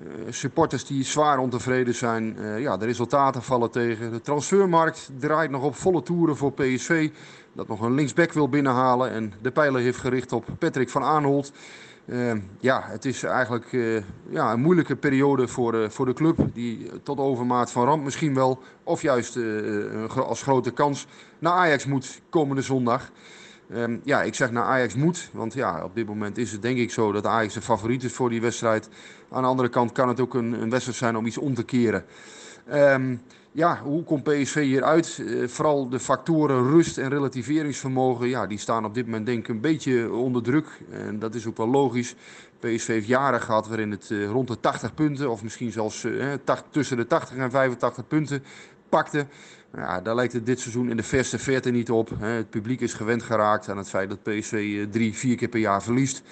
Eh, supporters die zwaar ontevreden zijn. Eh, ja, de resultaten vallen tegen. De transfermarkt draait nog op volle toeren voor PSV. Dat nog een linksback wil binnenhalen. En de pijler heeft gericht op Patrick van Aanholt. Uh, ja, het is eigenlijk ja, een moeilijke periode voor, uh, voor de club. Die tot overmaat van ramp misschien wel, of juist als grote kans, naar Ajax moet komende zondag. Um, ja, ik zeg naar Ajax moet, want ja, op dit moment is het denk ik zo dat Ajax de favoriet is voor die wedstrijd. Aan de andere kant kan het ook een, een wedstrijd zijn om iets om te keren. Um, ja, hoe komt PSV hieruit? Uh, vooral de factoren rust en relativeringsvermogen, ja, die staan op dit moment denk ik een beetje onder druk. En dat is ook wel logisch. PSV heeft jaren gehad waarin het uh, rond de 80 punten, of misschien zelfs uh, tussen de 80 en 85 punten pakte. Ja, daar lijkt het dit seizoen in de verste verte niet op. Het publiek is gewend geraakt aan het feit dat PSV drie, vier keer per jaar verliest.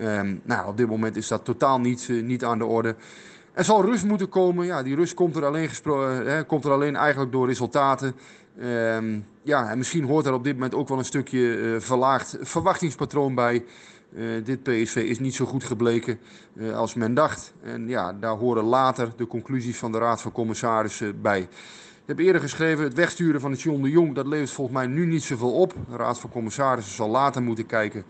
Um, nou, op dit moment is dat totaal niet, niet aan de orde. Er zal rust moeten komen. Ja, die rust komt er alleen, hè, komt er alleen eigenlijk door resultaten. Um, ja, en misschien hoort er op dit moment ook wel een stukje verlaagd verwachtingspatroon bij. Dit PSV is niet zo goed gebleken als men dacht. En ja, daar horen later de conclusies van de Raad van Commissarissen bij. Ik heb eerder geschreven, het wegsturen van het John de Jong, dat levert volgens mij nu niet zoveel op. De Raad van Commissarissen zal later moeten kijken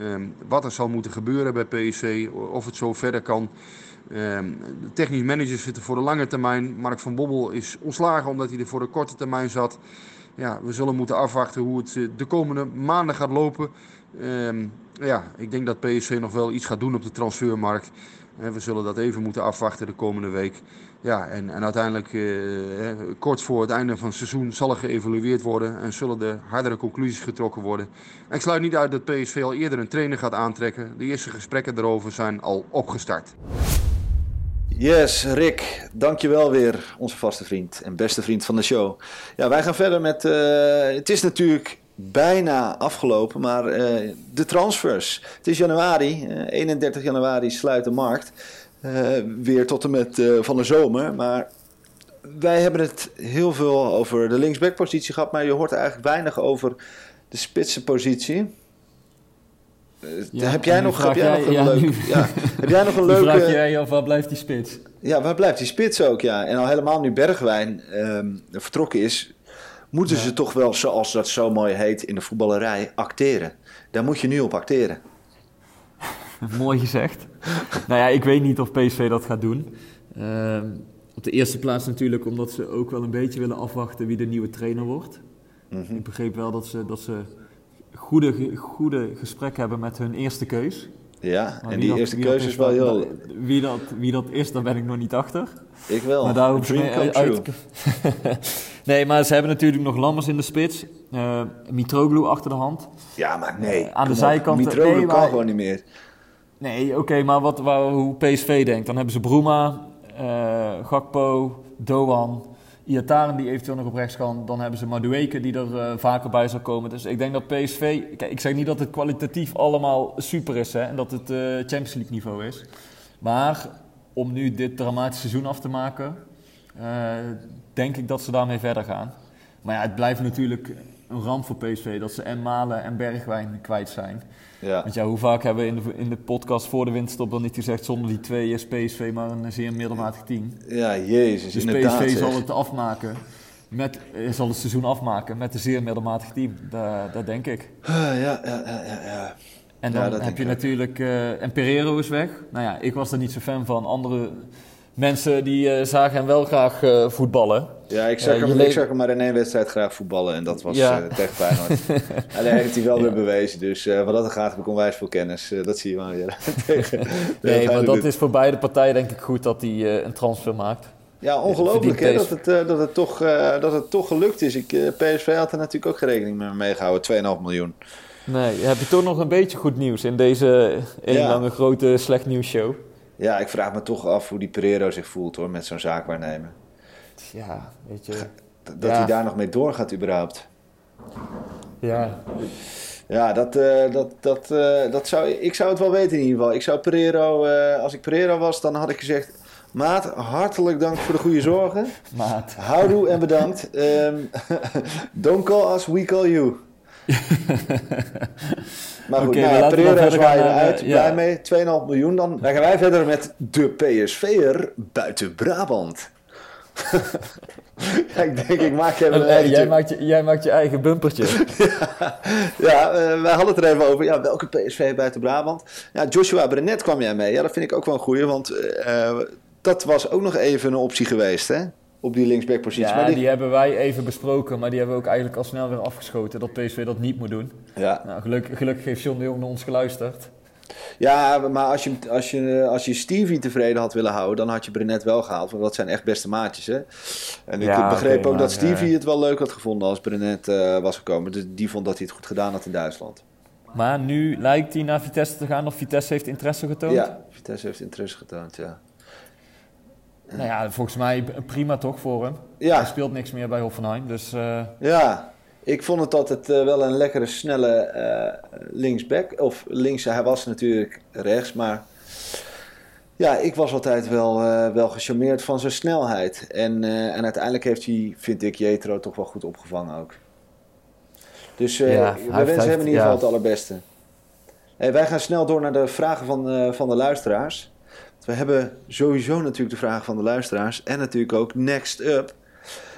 um, wat er zal moeten gebeuren bij PSV, of het zo verder kan. Um, de technisch managers zitten voor de lange termijn. Mark van Bommel is ontslagen omdat hij er voor de korte termijn zat. Ja, we zullen moeten afwachten hoe het de komende maanden gaat lopen. Um, ja, ik denk dat PSV nog wel iets gaat doen op de transfermarkt. We zullen dat even moeten afwachten de komende week. Ja, en, en uiteindelijk, uh, kort voor het einde van het seizoen, zal er geëvalueerd worden en zullen er hardere conclusies getrokken worden. En ik sluit niet uit dat PSV al eerder een trainer gaat aantrekken. De eerste gesprekken daarover zijn al opgestart. Yes, Rick, dankjewel weer, onze vaste vriend en beste vriend van de show. Ja, wij gaan verder met, uh, het is natuurlijk bijna afgelopen, maar uh, de transfers. Het is januari, uh, 31 januari sluit de markt. Uh, weer tot en met van de zomer, maar wij hebben het heel veel over de linksbackpositie gehad, maar je hoort eigenlijk weinig over de spitsenpositie. Ja, heb jij nog, heb jij nog een ja, leuk... Nu, ja, heb jij nog een leuke... vraag jij of waar blijft die spits? Ja, waar blijft die spits ook, ja. En al helemaal nu Bergwijn um, vertrokken is... moeten ja. ze toch wel, zoals dat zo mooi heet in de voetballerij, acteren. Daar moet je nu op acteren. mooi gezegd. nou ja, ik weet niet of PSV dat gaat doen. Uh, op de eerste plaats natuurlijk omdat ze ook wel een beetje willen afwachten wie de nieuwe trainer wordt. Mm -hmm. Ik begreep wel dat ze... Dat ze goede, goede gesprek hebben met hun eerste keus. Ja, en die dat, eerste keus is wel heel... Wie dat, wie dat is, daar ben ik nog niet achter. Ik wel. Maar daar mee uit... nee, maar ze hebben natuurlijk nog Lammers in de spits. Uh, Mitroglou achter de hand. Ja, maar nee. Uh, aan de zijkant... Mitroglou nee, kan maar... gewoon niet meer. Nee, oké, okay, maar wat, waar, hoe PSV denkt. Dan hebben ze Bruma, uh, Gakpo, Doan... Iataren die eventueel nog op rechts kan. Dan hebben ze Madueke die er uh, vaker bij zal komen. Dus ik denk dat PSV... Kijk, ik zeg niet dat het kwalitatief allemaal super is hè, en dat het uh, Champions League niveau is. Maar om nu dit dramatische seizoen af te maken... Uh, denk ik dat ze daarmee verder gaan. Maar ja, het blijft natuurlijk een ramp voor PSV dat ze en Malen en Bergwijn kwijt zijn. Ja. Want ja, hoe vaak hebben we in de, in de podcast voor de winterstop dan niet gezegd... zonder die twee is PSV maar een zeer middelmatig team. Ja, jezus, Dus inderdaad, PSV zal het afmaken, met, zal het seizoen afmaken met een zeer middelmatig team. Dat, dat denk ik. Uh, ja, ja, ja, ja, ja. En dan Ja, heb je ik natuurlijk... Uh, en Pereiro is weg. Nou ja, ik was er niet zo fan van. Andere mensen die uh, zagen hem wel graag uh, voetballen. Ja, ik zag, Ja, hem, ik zag hem maar in één wedstrijd graag voetballen en dat was Ja. eh, tegen Feyenoord. Alleen heeft hij wel Ja. weer bewezen, dus eh, wat dat gaat heb ik onwijs veel kennis. Eh, dat zie je wel weer. tegen, Nee, maar dat is voor beide partijen denk ik goed dat hij een transfer maakt. Ja, ongelooflijk hè, dat, het, eh, dat, het toch, eh, dat het toch gelukt is. Ik, eh, PSV had er natuurlijk ook geen rekening mee meegehouden, 2,5 miljoen. Nee, heb je toch nog een beetje goed nieuws in deze één Ja. lange grote slecht nieuws show? Ja, ik vraag me toch af hoe die Pereiro zich voelt hoor, met zo'n zaakwaarnemer. Ja, weet je. Dat Ja. hij daar nog mee doorgaat überhaupt. Ja, Ja, dat, eh, dat, dat, eh, dat zou, ik zou het wel weten in ieder geval. Ik zou Pereiro, eh, als ik Pereiro was, dan had ik gezegd... Maat, hartelijk dank voor de goede zorgen. maat. Houdoe en bedankt. Ehm, don't call us, we call you. Maar goed, Oké, nou, zwaaien eruit. eh, Blij mee, 2,5 miljoen dan. Dan gaan wij verder met de PSV'er buiten Brabant. ja, ik denk, ik maak even een En, eh, jij, maakt je, jij maakt je eigen bumpertje. Ja, eh, wij hadden het er even over. Ja, welke PSV buiten Brabant? Ja, Joshua Brenet kwam jij mee. Ja, dat vind ik ook wel een goeie. Want eh, eh, dat was ook nog even een optie geweest, hè? Op die linksbackpositie. Ja, maar die... die... hebben wij even besproken, maar die hebben we ook eigenlijk al snel weer afgeschoten dat PSV dat niet moet doen. ja. Nou, gelukkig, gelukkig heeft John de Jong naar ons geluisterd. ja, maar als je, als, je, als je Stevie tevreden had willen houden, dan had je Brenet wel gehaald. Want dat zijn echt beste maatjes, hè? En ik Ja, begreep ook dat Stevie het wel leuk had gevonden als Brenet eh, was gekomen. Dus die vond dat hij het goed gedaan had in Duitsland. Maar nu lijkt hij naar Vitesse te gaan of Vitesse heeft interesse getoond. Ja, Vitesse heeft interesse getoond, ja. Nou ja, volgens mij prima toch voor hem. Ja. Hij speelt niks meer bij Hoffenheim, dus eh, Ja, ik vond het altijd eh, wel een lekkere, snelle eh, linksback. Of links, hij was natuurlijk rechts, maar ja, ik was altijd wel, eh, wel gecharmeerd van zijn snelheid. En, eh, en uiteindelijk heeft hij, vind ik, Jetro toch wel goed opgevangen ook. Dus eh, Ja, we heeft- wensen hem in ieder geval ja. het allerbeste. Hey, wij gaan snel door naar de vragen van, eh, van de luisteraars. We hebben sowieso natuurlijk de vragen van de luisteraars. En natuurlijk ook next up.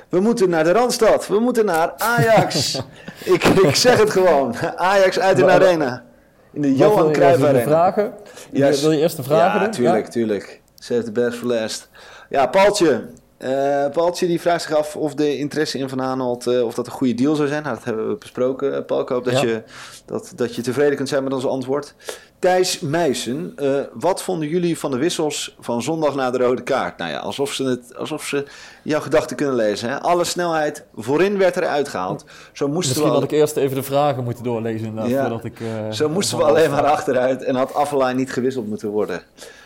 We moeten naar de Randstad. We moeten naar Ajax. ik, ik zeg het gewoon. Ajax uit in de arena. In de Johan Cruijff Arena. vragen? Yes. Wil je eerst de vragen ja, doen? tuurlijk, tuurlijk. Save the best for last. Ja, Paaltje. Eh Paaltje die vraagt zich af of de interesse in Van Aanholt, eh, of dat een goede deal zou zijn. Nou, dat hebben we besproken, eh, Paul. Ik hoop dat, Ja. je, dat, dat je tevreden kunt zijn met ons antwoord. Thijs Meijsen, wat vonden jullie van de wissels van zondag na de rode kaart? Nou ja, alsof ze, het, alsof ze jouw gedachten kunnen lezen. Hè? Alle snelheid voorin werd eruit gehaald. Zo moesten Misschien we al- had ik eerst even de vragen moeten doorlezen Ja. voordat ik... Zo moesten we alleen maar achteruit en had Affelay niet gewisseld moeten worden.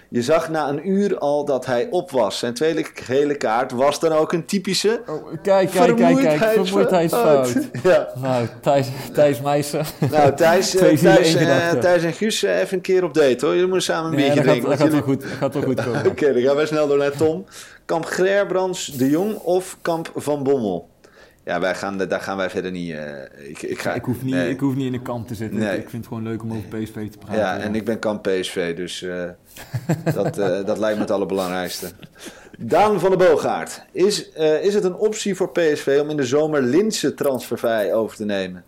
Je zag na een uur al dat hij op was. Zijn tweede gele kaart was dan ook een typische Oh, kijk, kijk, kijk, kijk. Vermoeidheidsfout. Ja. Nou, Thijs, Thijs Meijsen. Nou, Thijs, eh, Thijs, eh. Thijs en Guus, eh, even een keer op date hoor. Jullie moeten samen een gaat, drinken. dat gaat wel jullie- goed, gaat wel goed komen. Oké, dan gaan wij snel door naar Tom. Kamp Gerbrands, De Jong of Kamp Van Bommel? Ja, wij gaan, daar gaan wij verder niet... eh, ik, ik, ga, Ik hoef, niet, nee. ik hoef niet in de kamp te zitten. Nee. Ik vind het gewoon leuk om over PSV te praten. Ja, en ik ben kamp PSV, dus eh, dat, eh, dat lijkt me het allerbelangrijkste. Daan van de Boogaard. Is, is het een optie voor PSV om in de zomer Linse transfervrij over te nemen?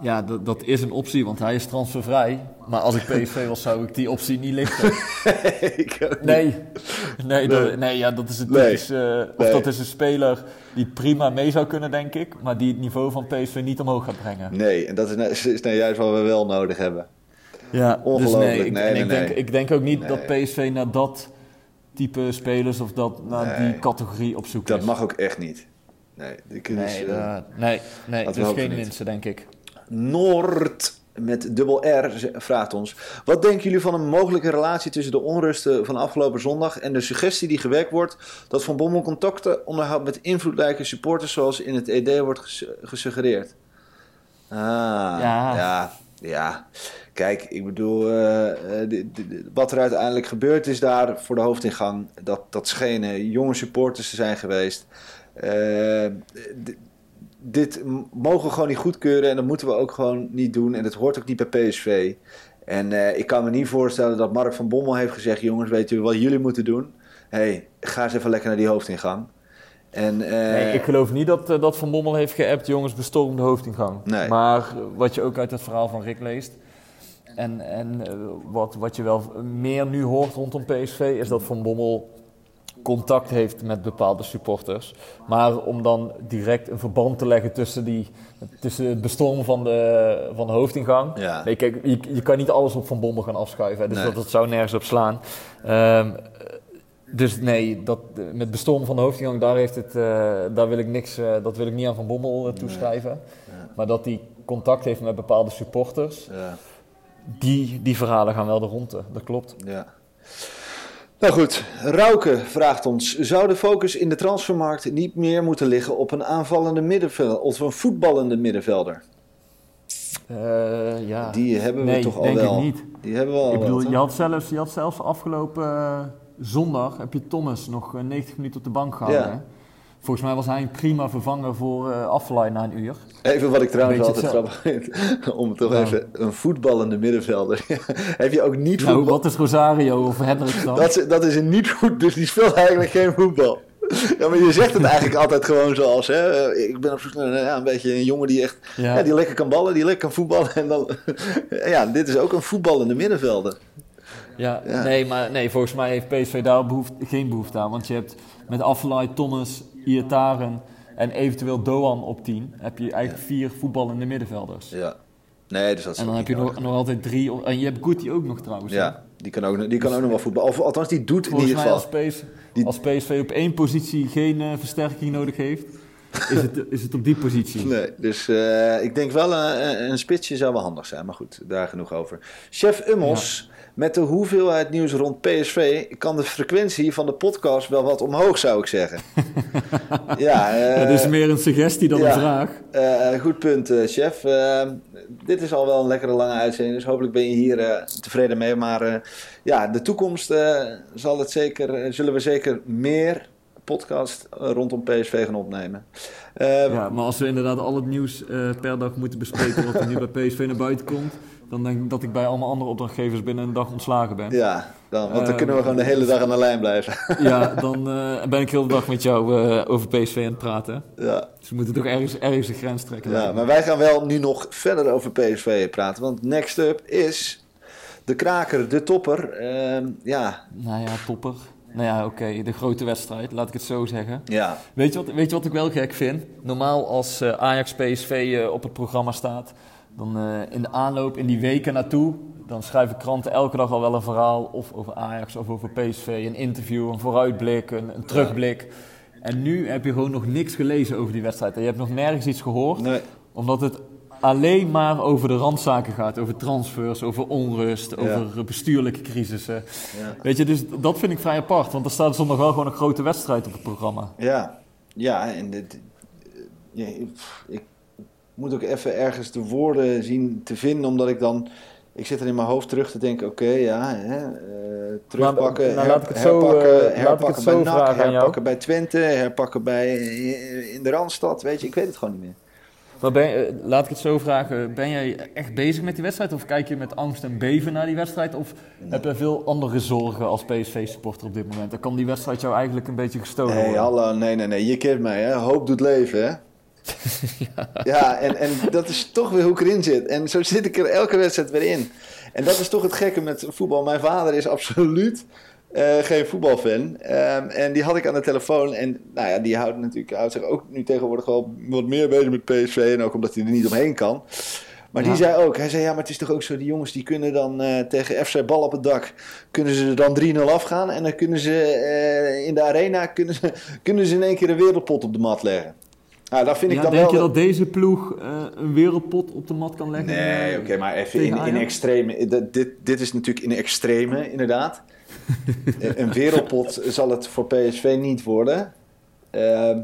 Ja, dat, dat is een optie, want hij is transfervrij. Maar als ik PSV was, zou ik die optie niet lichten. niet. Nee, nee, dat, nee ja, dat is een Nee. typisch, eh, of Nee. dat is een speler die prima mee zou kunnen, denk ik. Maar die het niveau van PSV niet omhoog gaat brengen. Nee, en dat is, nou- is nou juist wat we wel nodig hebben. Ja, dus Ongelooflijk. nee, ik, Nee, en nee, ik, denk, nee. ik denk ook niet dat Nee. PSV naar dat type spelers of dat, naar Nee. die categorie op zoek Dat is. mag ook echt niet. Nee, die Nee, ze- eh, nee, nee, dat dus hopen we geen winsten, denk ik. Noord met dubbel R vraagt ons. Wat denken jullie van een mogelijke relatie tussen de onrusten van afgelopen zondag en de suggestie die gewerkt wordt dat Van Bommel contacten onderhoudt met invloedrijke supporters zoals in het ED wordt ges- gesuggereerd? Ah, ja. Ja. ja, Kijk, ik bedoel, di- wat er uiteindelijk gebeurd is daar voor de hoofdingang, dat, dat schenen jonge supporters te zijn geweest. Eh, dit mogen we gewoon niet goedkeuren en dat moeten we ook gewoon niet doen. En dat hoort ook niet bij PSV. En eh, ik kan me niet voorstellen dat Mark van Bommel heeft gezegd: jongens, weet jullie wat jullie moeten doen? hey, ga eens even lekker naar die hoofdingang. En, eh, Nee, ik geloof niet dat, eh, dat Van Bommel heeft geappt, jongens, bestorm de hoofdingang. Nee. Maar wat je ook uit het verhaal van Rick leest... en, en wat, wat je wel meer nu hoort rondom PSV... is dat Van Bommel contact heeft met bepaalde supporters. Maar om dan direct een verband te leggen tussen, die, tussen het bestormen van de, van de hoofdingang... Ja. Nee, kijk, je, je kan niet alles op Van Bommel gaan afschuiven. hè, Dus Nee. dat, dat zou nergens op slaan. Ehm, dus nee, dat, met bestormen van de hoofdingang, daar, heeft het, eh, daar wil ik niks, eh, dat wil ik niet aan Van Bommel eh, toeschrijven. Maar dat hij contact heeft met bepaalde supporters, ja, die, die verhalen gaan wel de ronde. Dat klopt. ja. Nou goed, Rauke vraagt ons: zou de focus in de transfermarkt niet meer moeten liggen op een aanvallende middenvelder of een voetballende middenvelder? Eh, ja. Die hebben we nee, toch al wel. ik niet. Die hebben we al Ik bedoel, je had, zelfs, je had zelfs afgelopen eh, zondag heb je Thomas nog eh, 90 minuten op de bank gehouden. Ja. Volgens mij was hij een prima vervanger voor Affelay na een uur. Even wat ik trouwens altijd grappig vind, om toch Nou. even een voetballende middenvelder. Heb je ook niet Nou, voetbal? wat is Rosario of Hendricks dan? Dat, is, dat is een niet goed, dus die speelt eigenlijk geen voetbal. Ja, maar je zegt het eigenlijk altijd gewoon zoals, hè. Ik ben op zoek naar ja, een beetje een jongen die echt, ja. Ja. die lekker kan ballen, die lekker kan voetballen. En dan, ja, dit is ook een voetballende middenvelder. Ja, Ja. Nee, maar nee, volgens mij heeft PSV daar behoefte, geen behoefte aan. Want je hebt met Affelay, Thomas, Iataren en eventueel Doan op 10... heb je eigenlijk vier voetballende middenvelders. Ja. Nee, dus dat is En dan heb je nog, nog altijd drie... En je hebt Guti ook nog trouwens. hè? Ja, die kan ook, die kan ook nog wel voetballen. Of althans, die doet in ieder mij geval. als, PS, Die- als PSV op één positie geen eh, versterking nodig heeft... is, het, is het op die positie. Nee, dus eh, ik denk wel een, een- een spitsje zou wel handig zijn. Maar goed, daar genoeg over. Chef Ummels, met de hoeveelheid nieuws rond PSV... kan de frequentie van de podcast wel wat omhoog, zou ik zeggen. ja, eh, Het is meer een suggestie dan ja. een vraag. eh, goed punt, eh, chef. Eh, dit is al wel een lekkere lange uitzending, dus hopelijk ben je hier eh, tevreden mee. Maar eh, ja, de toekomst eh, zal het zeker, eh, zullen we zeker meer podcast eh, rondom PSV gaan opnemen. Eh, Ja, maar als we inderdaad al het nieuws eh, per dag moeten bespreken... wat er nu bij PSV naar buiten komt... dan denk ik dat ik bij allemaal andere opdrachtgevers binnen een dag ontslagen ben. Ja, dan, want dan Eh, kunnen we gewoon de hele dag aan de lijn blijven. Ja, dan eh, ben ik heel de dag met jou eh, over PSV aan het praten. ja, Dus we moeten toch ergens, ergens de grens trekken. ja, maar wij gaan wel nu nog verder over PSV praten. Want next up is de kraker, de topper. Ehm, ja, Nou ja, topper. Nou ja, oké, de grote wedstrijd, laat ik het zo zeggen. ja, Weet je wat, weet je wat ik wel gek vind? Normaal als Ajax PSV op het programma staat, dan eh, in de aanloop, in die weken naartoe, dan schrijven kranten elke dag al wel een verhaal of over Ajax of over PSV, een interview, een vooruitblik, een, een terugblik. En nu heb je gewoon nog niks gelezen over die wedstrijd. En je hebt nog nergens iets gehoord, nee, omdat het alleen maar over de randzaken gaat. Over transfers, over onrust, Ja. over bestuurlijke crisissen. ja. Weet je, dus dat vind ik vrij apart. Want er staat zondag wel gewoon een grote wedstrijd op het programma. Ja, ja en dit, ja, ik moet ook even ergens de woorden zien te vinden, omdat ik dan... Ik zit er in mijn hoofd terug te denken, oké, ja, hè, eh, terugpakken, Nou, nou, her- herpakken, eh, herpakken bij NAC, herpakken bij Twente, herpakken bij, in de Randstad, weet je, ik weet het gewoon niet meer. Maar ben, eh, laat ik het zo vragen, ben jij echt bezig met die wedstrijd? Of kijk je met angst en beven naar die wedstrijd? Of heb je veel andere zorgen als PSV-supporter op dit moment? Dan kan die wedstrijd jou eigenlijk een beetje gestolen worden. hallo, nee, nee, nee, je kent mij, hè. Hoop doet leven, hè. ja, en, en dat is toch weer hoe ik erin zit. En zo zit ik er elke wedstrijd weer in. En dat is toch het gekke met voetbal. Mijn vader is absoluut eh, geen voetbalfan. Ehm, en die had ik aan de telefoon. En nou ja, die houdt, natuurlijk, houdt zich ook nu tegenwoordig wel wat meer bezig met PSV. En ook omdat hij er niet omheen kan. Maar die zei ook, hij zei ja, maar het is toch ook zo, die jongens die kunnen dan eh, tegen FC Bal op het dak, kunnen ze er dan 3-0 afgaan en dan kunnen ze eh, in de arena, kunnen ze, kunnen ze in één keer een wereldpot op de mat leggen. Nou, dat vind ik Ja, dan denk wel... je dat deze ploeg eh, een wereldpot op de mat kan leggen? Nee, eh, oké, maar even in, in extreme. dat- Dit, dit is natuurlijk in extreme, inderdaad. Een- een wereldpot zal het voor PSV niet worden. Ehm,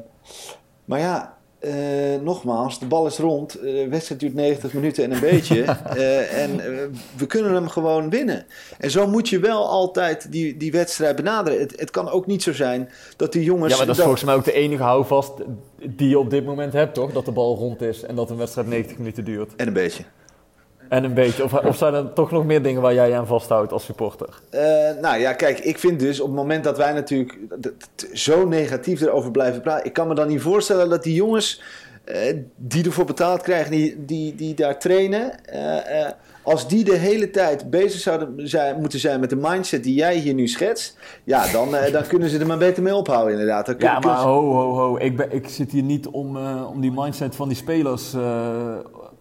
maar ja, eh, nogmaals, de bal is rond. Eh, De wedstrijd duurt 90 minuten en een beetje. Eh, en we kunnen hem gewoon winnen. En zo moet je wel altijd die, die wedstrijd benaderen. Het, het kan ook niet zo zijn dat die jongens... Ja, maar dat is volgens mij ook de enige houvast die je op dit moment hebt, toch? Dat de bal rond is en dat een wedstrijd 90 minuten duurt. En een beetje. En een beetje. Of, of zijn er toch nog meer dingen waar jij je aan vasthoudt als supporter? Eh, nou ja, kijk, ik vind dus op het moment dat wij natuurlijk zo negatief erover blijven praten, ik kan me dan niet voorstellen dat die jongens eh, die ervoor betaald krijgen, die, die, die daar trainen, eh, eh, als die de hele tijd bezig zouden zijn, moeten zijn met de mindset die jij hier nu schetst, ja, dan, eh, dan kunnen ze er maar beter mee ophouden inderdaad. Dan kun- Ja, maar ze- ho, ho, ho. Ik, ben, ik zit hier niet om, eh, om die mindset van die spelers eh,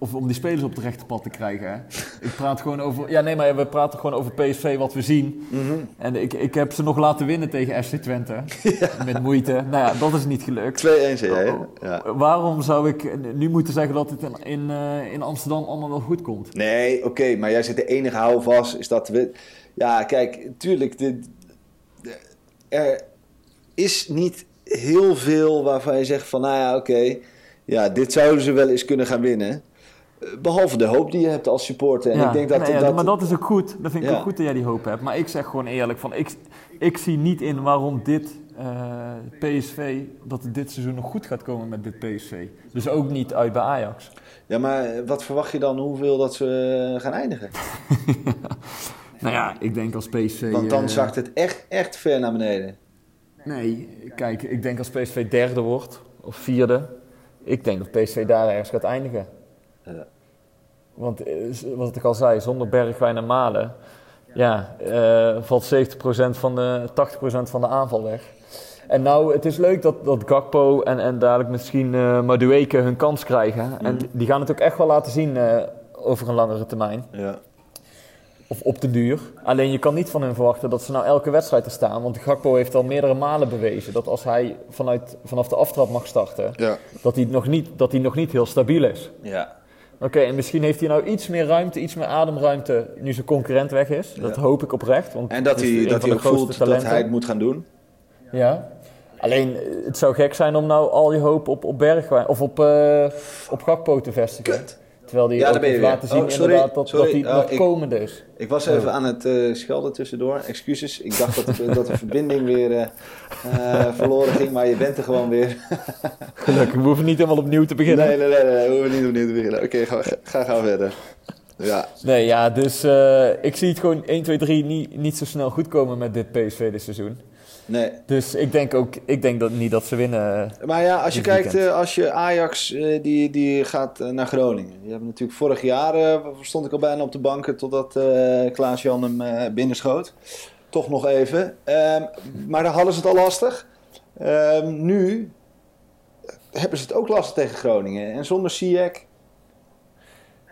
of om die spelers op het rechte pad te krijgen. Hè. Ik praat gewoon over... Ja, nee, maar we praten gewoon over PSV, wat we zien. Mhm. En ik, ik heb ze nog laten winnen tegen FC Twente. Met moeite. Nou ja, dat is niet gelukt. 2-1 zei jij, hè? Ja. Waarom zou ik nu moeten zeggen dat het in, in, eh, in Amsterdam allemaal wel goed komt? Nee, oké, maar jij zit de enige houvast, is dat we... Ja, kijk, tuurlijk, de- er is niet heel veel waarvan je zegt van, nou ja, oké, ja, dit zouden ze wel eens kunnen gaan winnen. Eh, Behalve de hoop die je hebt als supporter. En Ja, ik denk dat, nee, ja, dat maar dat is ook goed. Dat vind ik Ja. ook goed dat jij die hoop hebt. Maar ik zeg gewoon eerlijk, van, ik, ik zie niet in waarom dit eh, PSV, dat het dit seizoen nog goed gaat komen met dit PSV. Dus ook niet uit bij Ajax. Ja, maar wat verwacht je dan hoeveel dat ze eh, gaan eindigen? Nou ja, ik denk als PSV... Want dan eh, zakt het echt, echt ver naar beneden. Nee, kijk, ik denk als PSV derde wordt, of vierde, ik denk dat PSV daar ergens gaat eindigen. Ja. Want, eh, wat ik al zei, zonder Bergwijn en Malen, ja, eh, valt 70% van de, 80% van de aanval weg. En nou, het is leuk dat, dat Gakpo en, en dadelijk misschien eh Madueke hun kans krijgen. En die gaan het ook echt wel laten zien eh, over een langere termijn. Ja. Of op de duur. Alleen je kan niet van hen verwachten dat ze nou elke wedstrijd er staan. Want Gakpo heeft al meerdere malen bewezen dat als hij vanuit, vanaf de aftrap mag starten, Ja. dat hij nog niet, dat hij nog niet heel stabiel is. Ja. Oké, en misschien heeft hij nou iets meer ruimte, iets meer ademruimte nu zijn concurrent weg is. Dat Ja. hoop ik oprecht. Want En dat hij, een dat hij ook voelt dat talenten. hij het moet gaan doen. Ja. Alleen, eh, het zou gek zijn om nou al je hoop op, op Bergwijn of op, eh, op Gakpo te vestigen. Kut. Terwijl hij Ja, ook daar ben je heeft weer. laten zien Oh, sorry, inderdaad dat, sorry. dat hij Oh, nog ik- komende is. Ik was even aan het eh, schelden tussendoor. Excuses. Ik dacht dat, de- dat de verbinding weer eh, eh, verloren ging, maar je bent er gewoon weer. Gelukkig, we hoeven niet helemaal opnieuw te beginnen. Nee, nee, nee, nee, we hoeven niet opnieuw te beginnen. Oké, ga, ga, ga gaan verder. Ja, Nee, ja, dus eh, ik zie het gewoon 1, 2, 3 niet, niet zo snel goed komen met dit PSV dit seizoen. Nee. Dus ik denk ook ik denk dat, niet dat ze winnen. Maar ja, als je kijkt, eh, als je Ajax, eh, die, die gaat eh, naar Groningen. Die hebben natuurlijk vorig jaar, eh, stond ik al bijna op de banken totdat eh Klaas-Jan hem eh, binnenschoot. Toch nog even. Ehm, maar daar hadden ze het al lastig. Ehm, nu hebben ze het ook lastig tegen Groningen. En zonder Ziyech,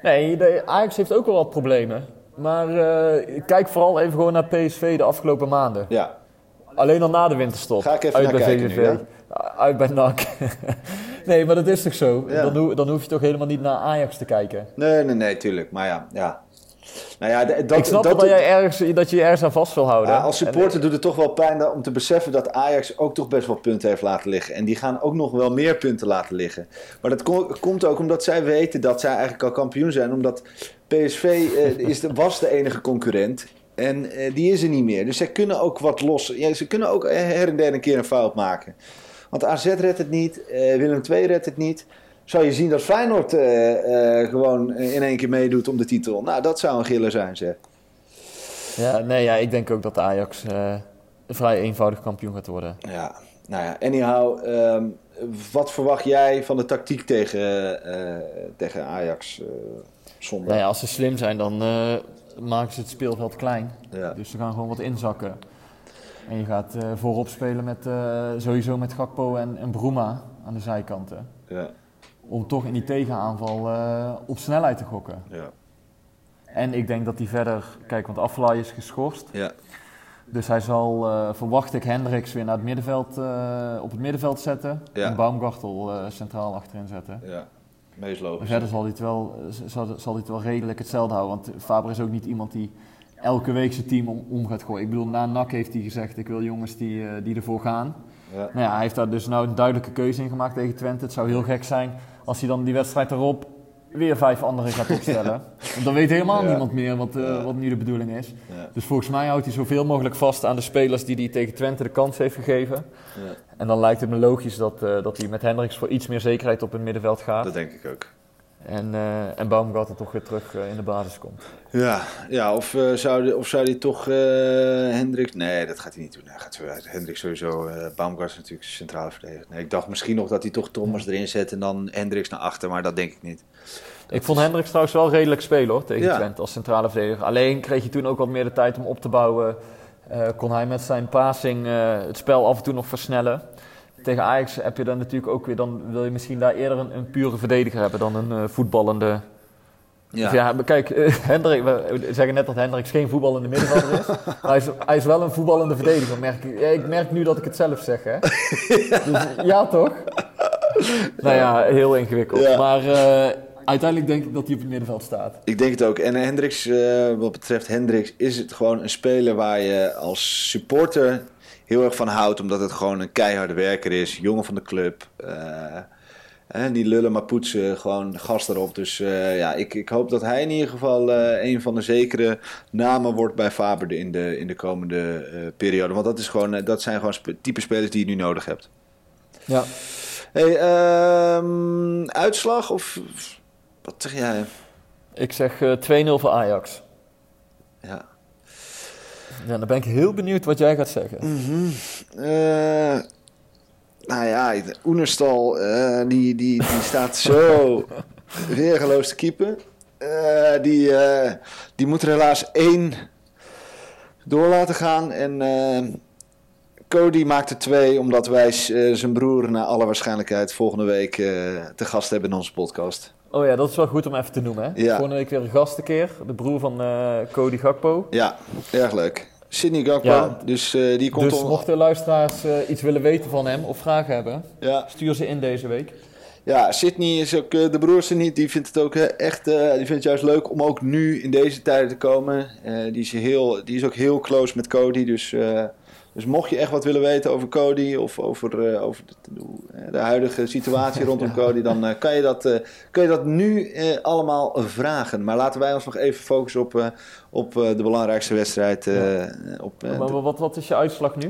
Nee, de, Ajax heeft ook wel wat problemen. Maar eh, kijk vooral even gewoon naar PSV de afgelopen maanden. ja. Alleen al na de winterstop. Ga ik even uit naar bij VVV. nu? Uit bij NAC. nee, maar dat is toch zo? Ja. Dan, hoef, dan hoef je toch helemaal niet naar Ajax te kijken. Nee, nee, nee, tuurlijk. Maar ja, ja. Nou ja, dat, ik snap dat, dat, jij ergens, dat je je ergens aan vast wil houden. Ja, als En- supporter doet het toch wel pijn om te beseffen dat Ajax ook toch best wel punten heeft laten liggen. En die gaan ook nog wel meer punten laten liggen. Maar dat ko- komt ook omdat zij weten dat zij eigenlijk al kampioen zijn. Omdat PSV eh, is de, was de enige concurrent. En eh, die is er niet meer. Dus zij kunnen ook wat los. Ja, ze kunnen ook her en der een keer een fout maken. Want AZ redt het niet. eh, Willem II redt het niet. Zou je zien dat Feyenoord eh, eh, gewoon in één keer meedoet om de titel. Nou, dat zou een giller zijn, zeg. Ja, nee, ja, ik denk ook dat Ajax eh, een vrij eenvoudig kampioen gaat worden. Ja, nou ja, anyhow, ehm, wat verwacht jij van de tactiek tegen, eh, tegen Ajax eh zondag? Nou ja, als ze slim zijn, dan eh, maken ze het speelveld klein. Ja. Dus ze gaan gewoon wat inzakken. En je gaat eh, voorop spelen met, eh, sowieso met Gakpo en, en Bruma aan de zijkanten. Ja, Om toch in die tegenaanval eh, op snelheid te gokken. ja, En ik denk dat hij verder... Kijk, want Aflaai is geschorst. ja, Dus hij zal, verwacht ik, Hendricks weer naar het middenveld, op het middenveld zetten. En Baumgartel centraal achterin zetten. ja. Maar logisch. verder zal hij, het wel, zal, zal hij het wel redelijk hetzelfde houden. Want Faber is ook niet iemand die elke week zijn team om, om gaat gooien. Ik bedoel, na NAC heeft hij gezegd, ik wil jongens die, eh, die ervoor gaan. Ja. Nou ja, hij heeft daar dus nou een duidelijke keuze in gemaakt tegen Twente. Het zou heel gek zijn als hij dan die wedstrijd erop weer vijf anderen gaat opstellen. Want dan weet helemaal Ja. niemand meer wat, eh, Ja. wat nu de bedoeling is. Ja. Dus volgens mij houdt hij zoveel mogelijk vast aan de spelers die hij tegen Twente de kans heeft gegeven. Ja, En dan lijkt het me logisch dat, eh, dat hij met Hendricks voor iets meer zekerheid op het middenveld gaat. dat denk ik ook. En, eh en Baumgartel toch weer terug eh, in de basis komt. Ja, ja of, eh, zou die, of zou hij toch Hendricks... Nee, dat gaat hij niet doen. Hij gaat zo, Hendricks sowieso... Baumgart is natuurlijk centrale verdediger. Nee, ik dacht misschien nog dat hij toch Thomas erin zet en dan Hendricks naar achter, maar dat denk ik niet. ik vond Hendricks trouwens wel redelijk spelen hoor, tegen Ja. Twente als centrale verdediger. Alleen kreeg hij toen ook wat meer de tijd om op te bouwen. Kon hij met zijn passing het spel af en toe nog versnellen. Tegen Ajax heb je dan natuurlijk ook weer, dan wil je misschien daar eerder een, een pure verdediger hebben dan een eh, voetballende Ja. Dus ja, maar kijk, eh, Hendrik, we zeggen net dat Hendricks geen voetballende middenvelder is. maar hij is, hij is wel een voetballende verdediger. Merk ik, Ja, ik merk nu dat ik het zelf zeg, hè? Dus, ja, toch? Nou ja, heel ingewikkeld. Ja. Maar eh, uiteindelijk denk ik dat hij op het middenveld staat. Ik denk het ook. En Hendricks, wat betreft Hendricks, is het gewoon een speler waar je als supporter heel erg van houdt. Omdat het gewoon een keiharde werker is. Jongen van de club. eh, niet lullen, maar poetsen. Gewoon gas erop. Dus eh, ja, ik, ik hoop dat hij in ieder geval een van de zekere namen wordt bij Faber in de, in de komende periode. Want dat, is gewoon, dat zijn gewoon spe- type spelers die je nu nodig hebt. Ja. Hey, ehm, uitslag of wat zeg jij? Ik zeg eh, 2-0 voor Ajax. Ja. Ja, dan ben ik heel benieuwd wat jij gaat zeggen. Eh, nou ja, Oenerstal, eh, die, die, die staat zo weergeloos te keeper. Eh, die, die moet er helaas één door laten gaan. En Cody maakt er twee, omdat wij zijn broer naar alle waarschijnlijkheid volgende week te gast hebben in onze podcast. Oh ja, dat is wel goed om even te noemen. Hè? Ja. Volgende week weer een gastenkeer. De broer van eh, Cody Gakpo. Ja, erg leuk. Sidney Gakpo, Ja. dus eh, die komt Dus om- mochten luisteraars eh, iets willen weten van hem of vragen hebben, Ja. stuur ze in deze week. Ja, Sydney is ook, de broer Sydney, die vindt het ook echt, die vindt het juist leuk om ook nu in deze tijden te komen. Die, is heel, die is ook heel close met Cody, dus, dus mocht je echt wat willen weten over Cody of over, eh, over de, de huidige situatie rondom Cody, dan eh, kan, je dat, eh, kan je dat nu allemaal vragen. Maar laten wij ons nog even focussen op, op de belangrijkste wedstrijd. op, maar wat, wat is je uitslag nu? 1-2,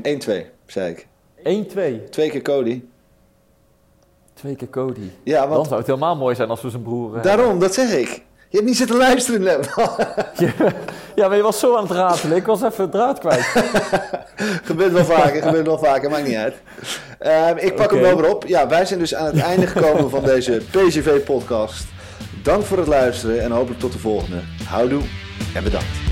zei ik. 1-2. Twee keer Cody. Twee keer Cody. Ja, Dan zou het helemaal mooi zijn als we zijn broer... daarom, dat zeg ik. Je hebt niet zitten luisteren net. Ja, maar je was zo aan het ratelen. Ik was even het draad kwijt. gebeurt wel vaker, gebeurt wel vaker, maakt niet uit. Ehm, ik pak hem wel weer op. Ja, wij zijn dus aan het einde gekomen van deze PCV-podcast. Dank voor het luisteren en hopelijk tot de volgende. Houdoe en bedankt.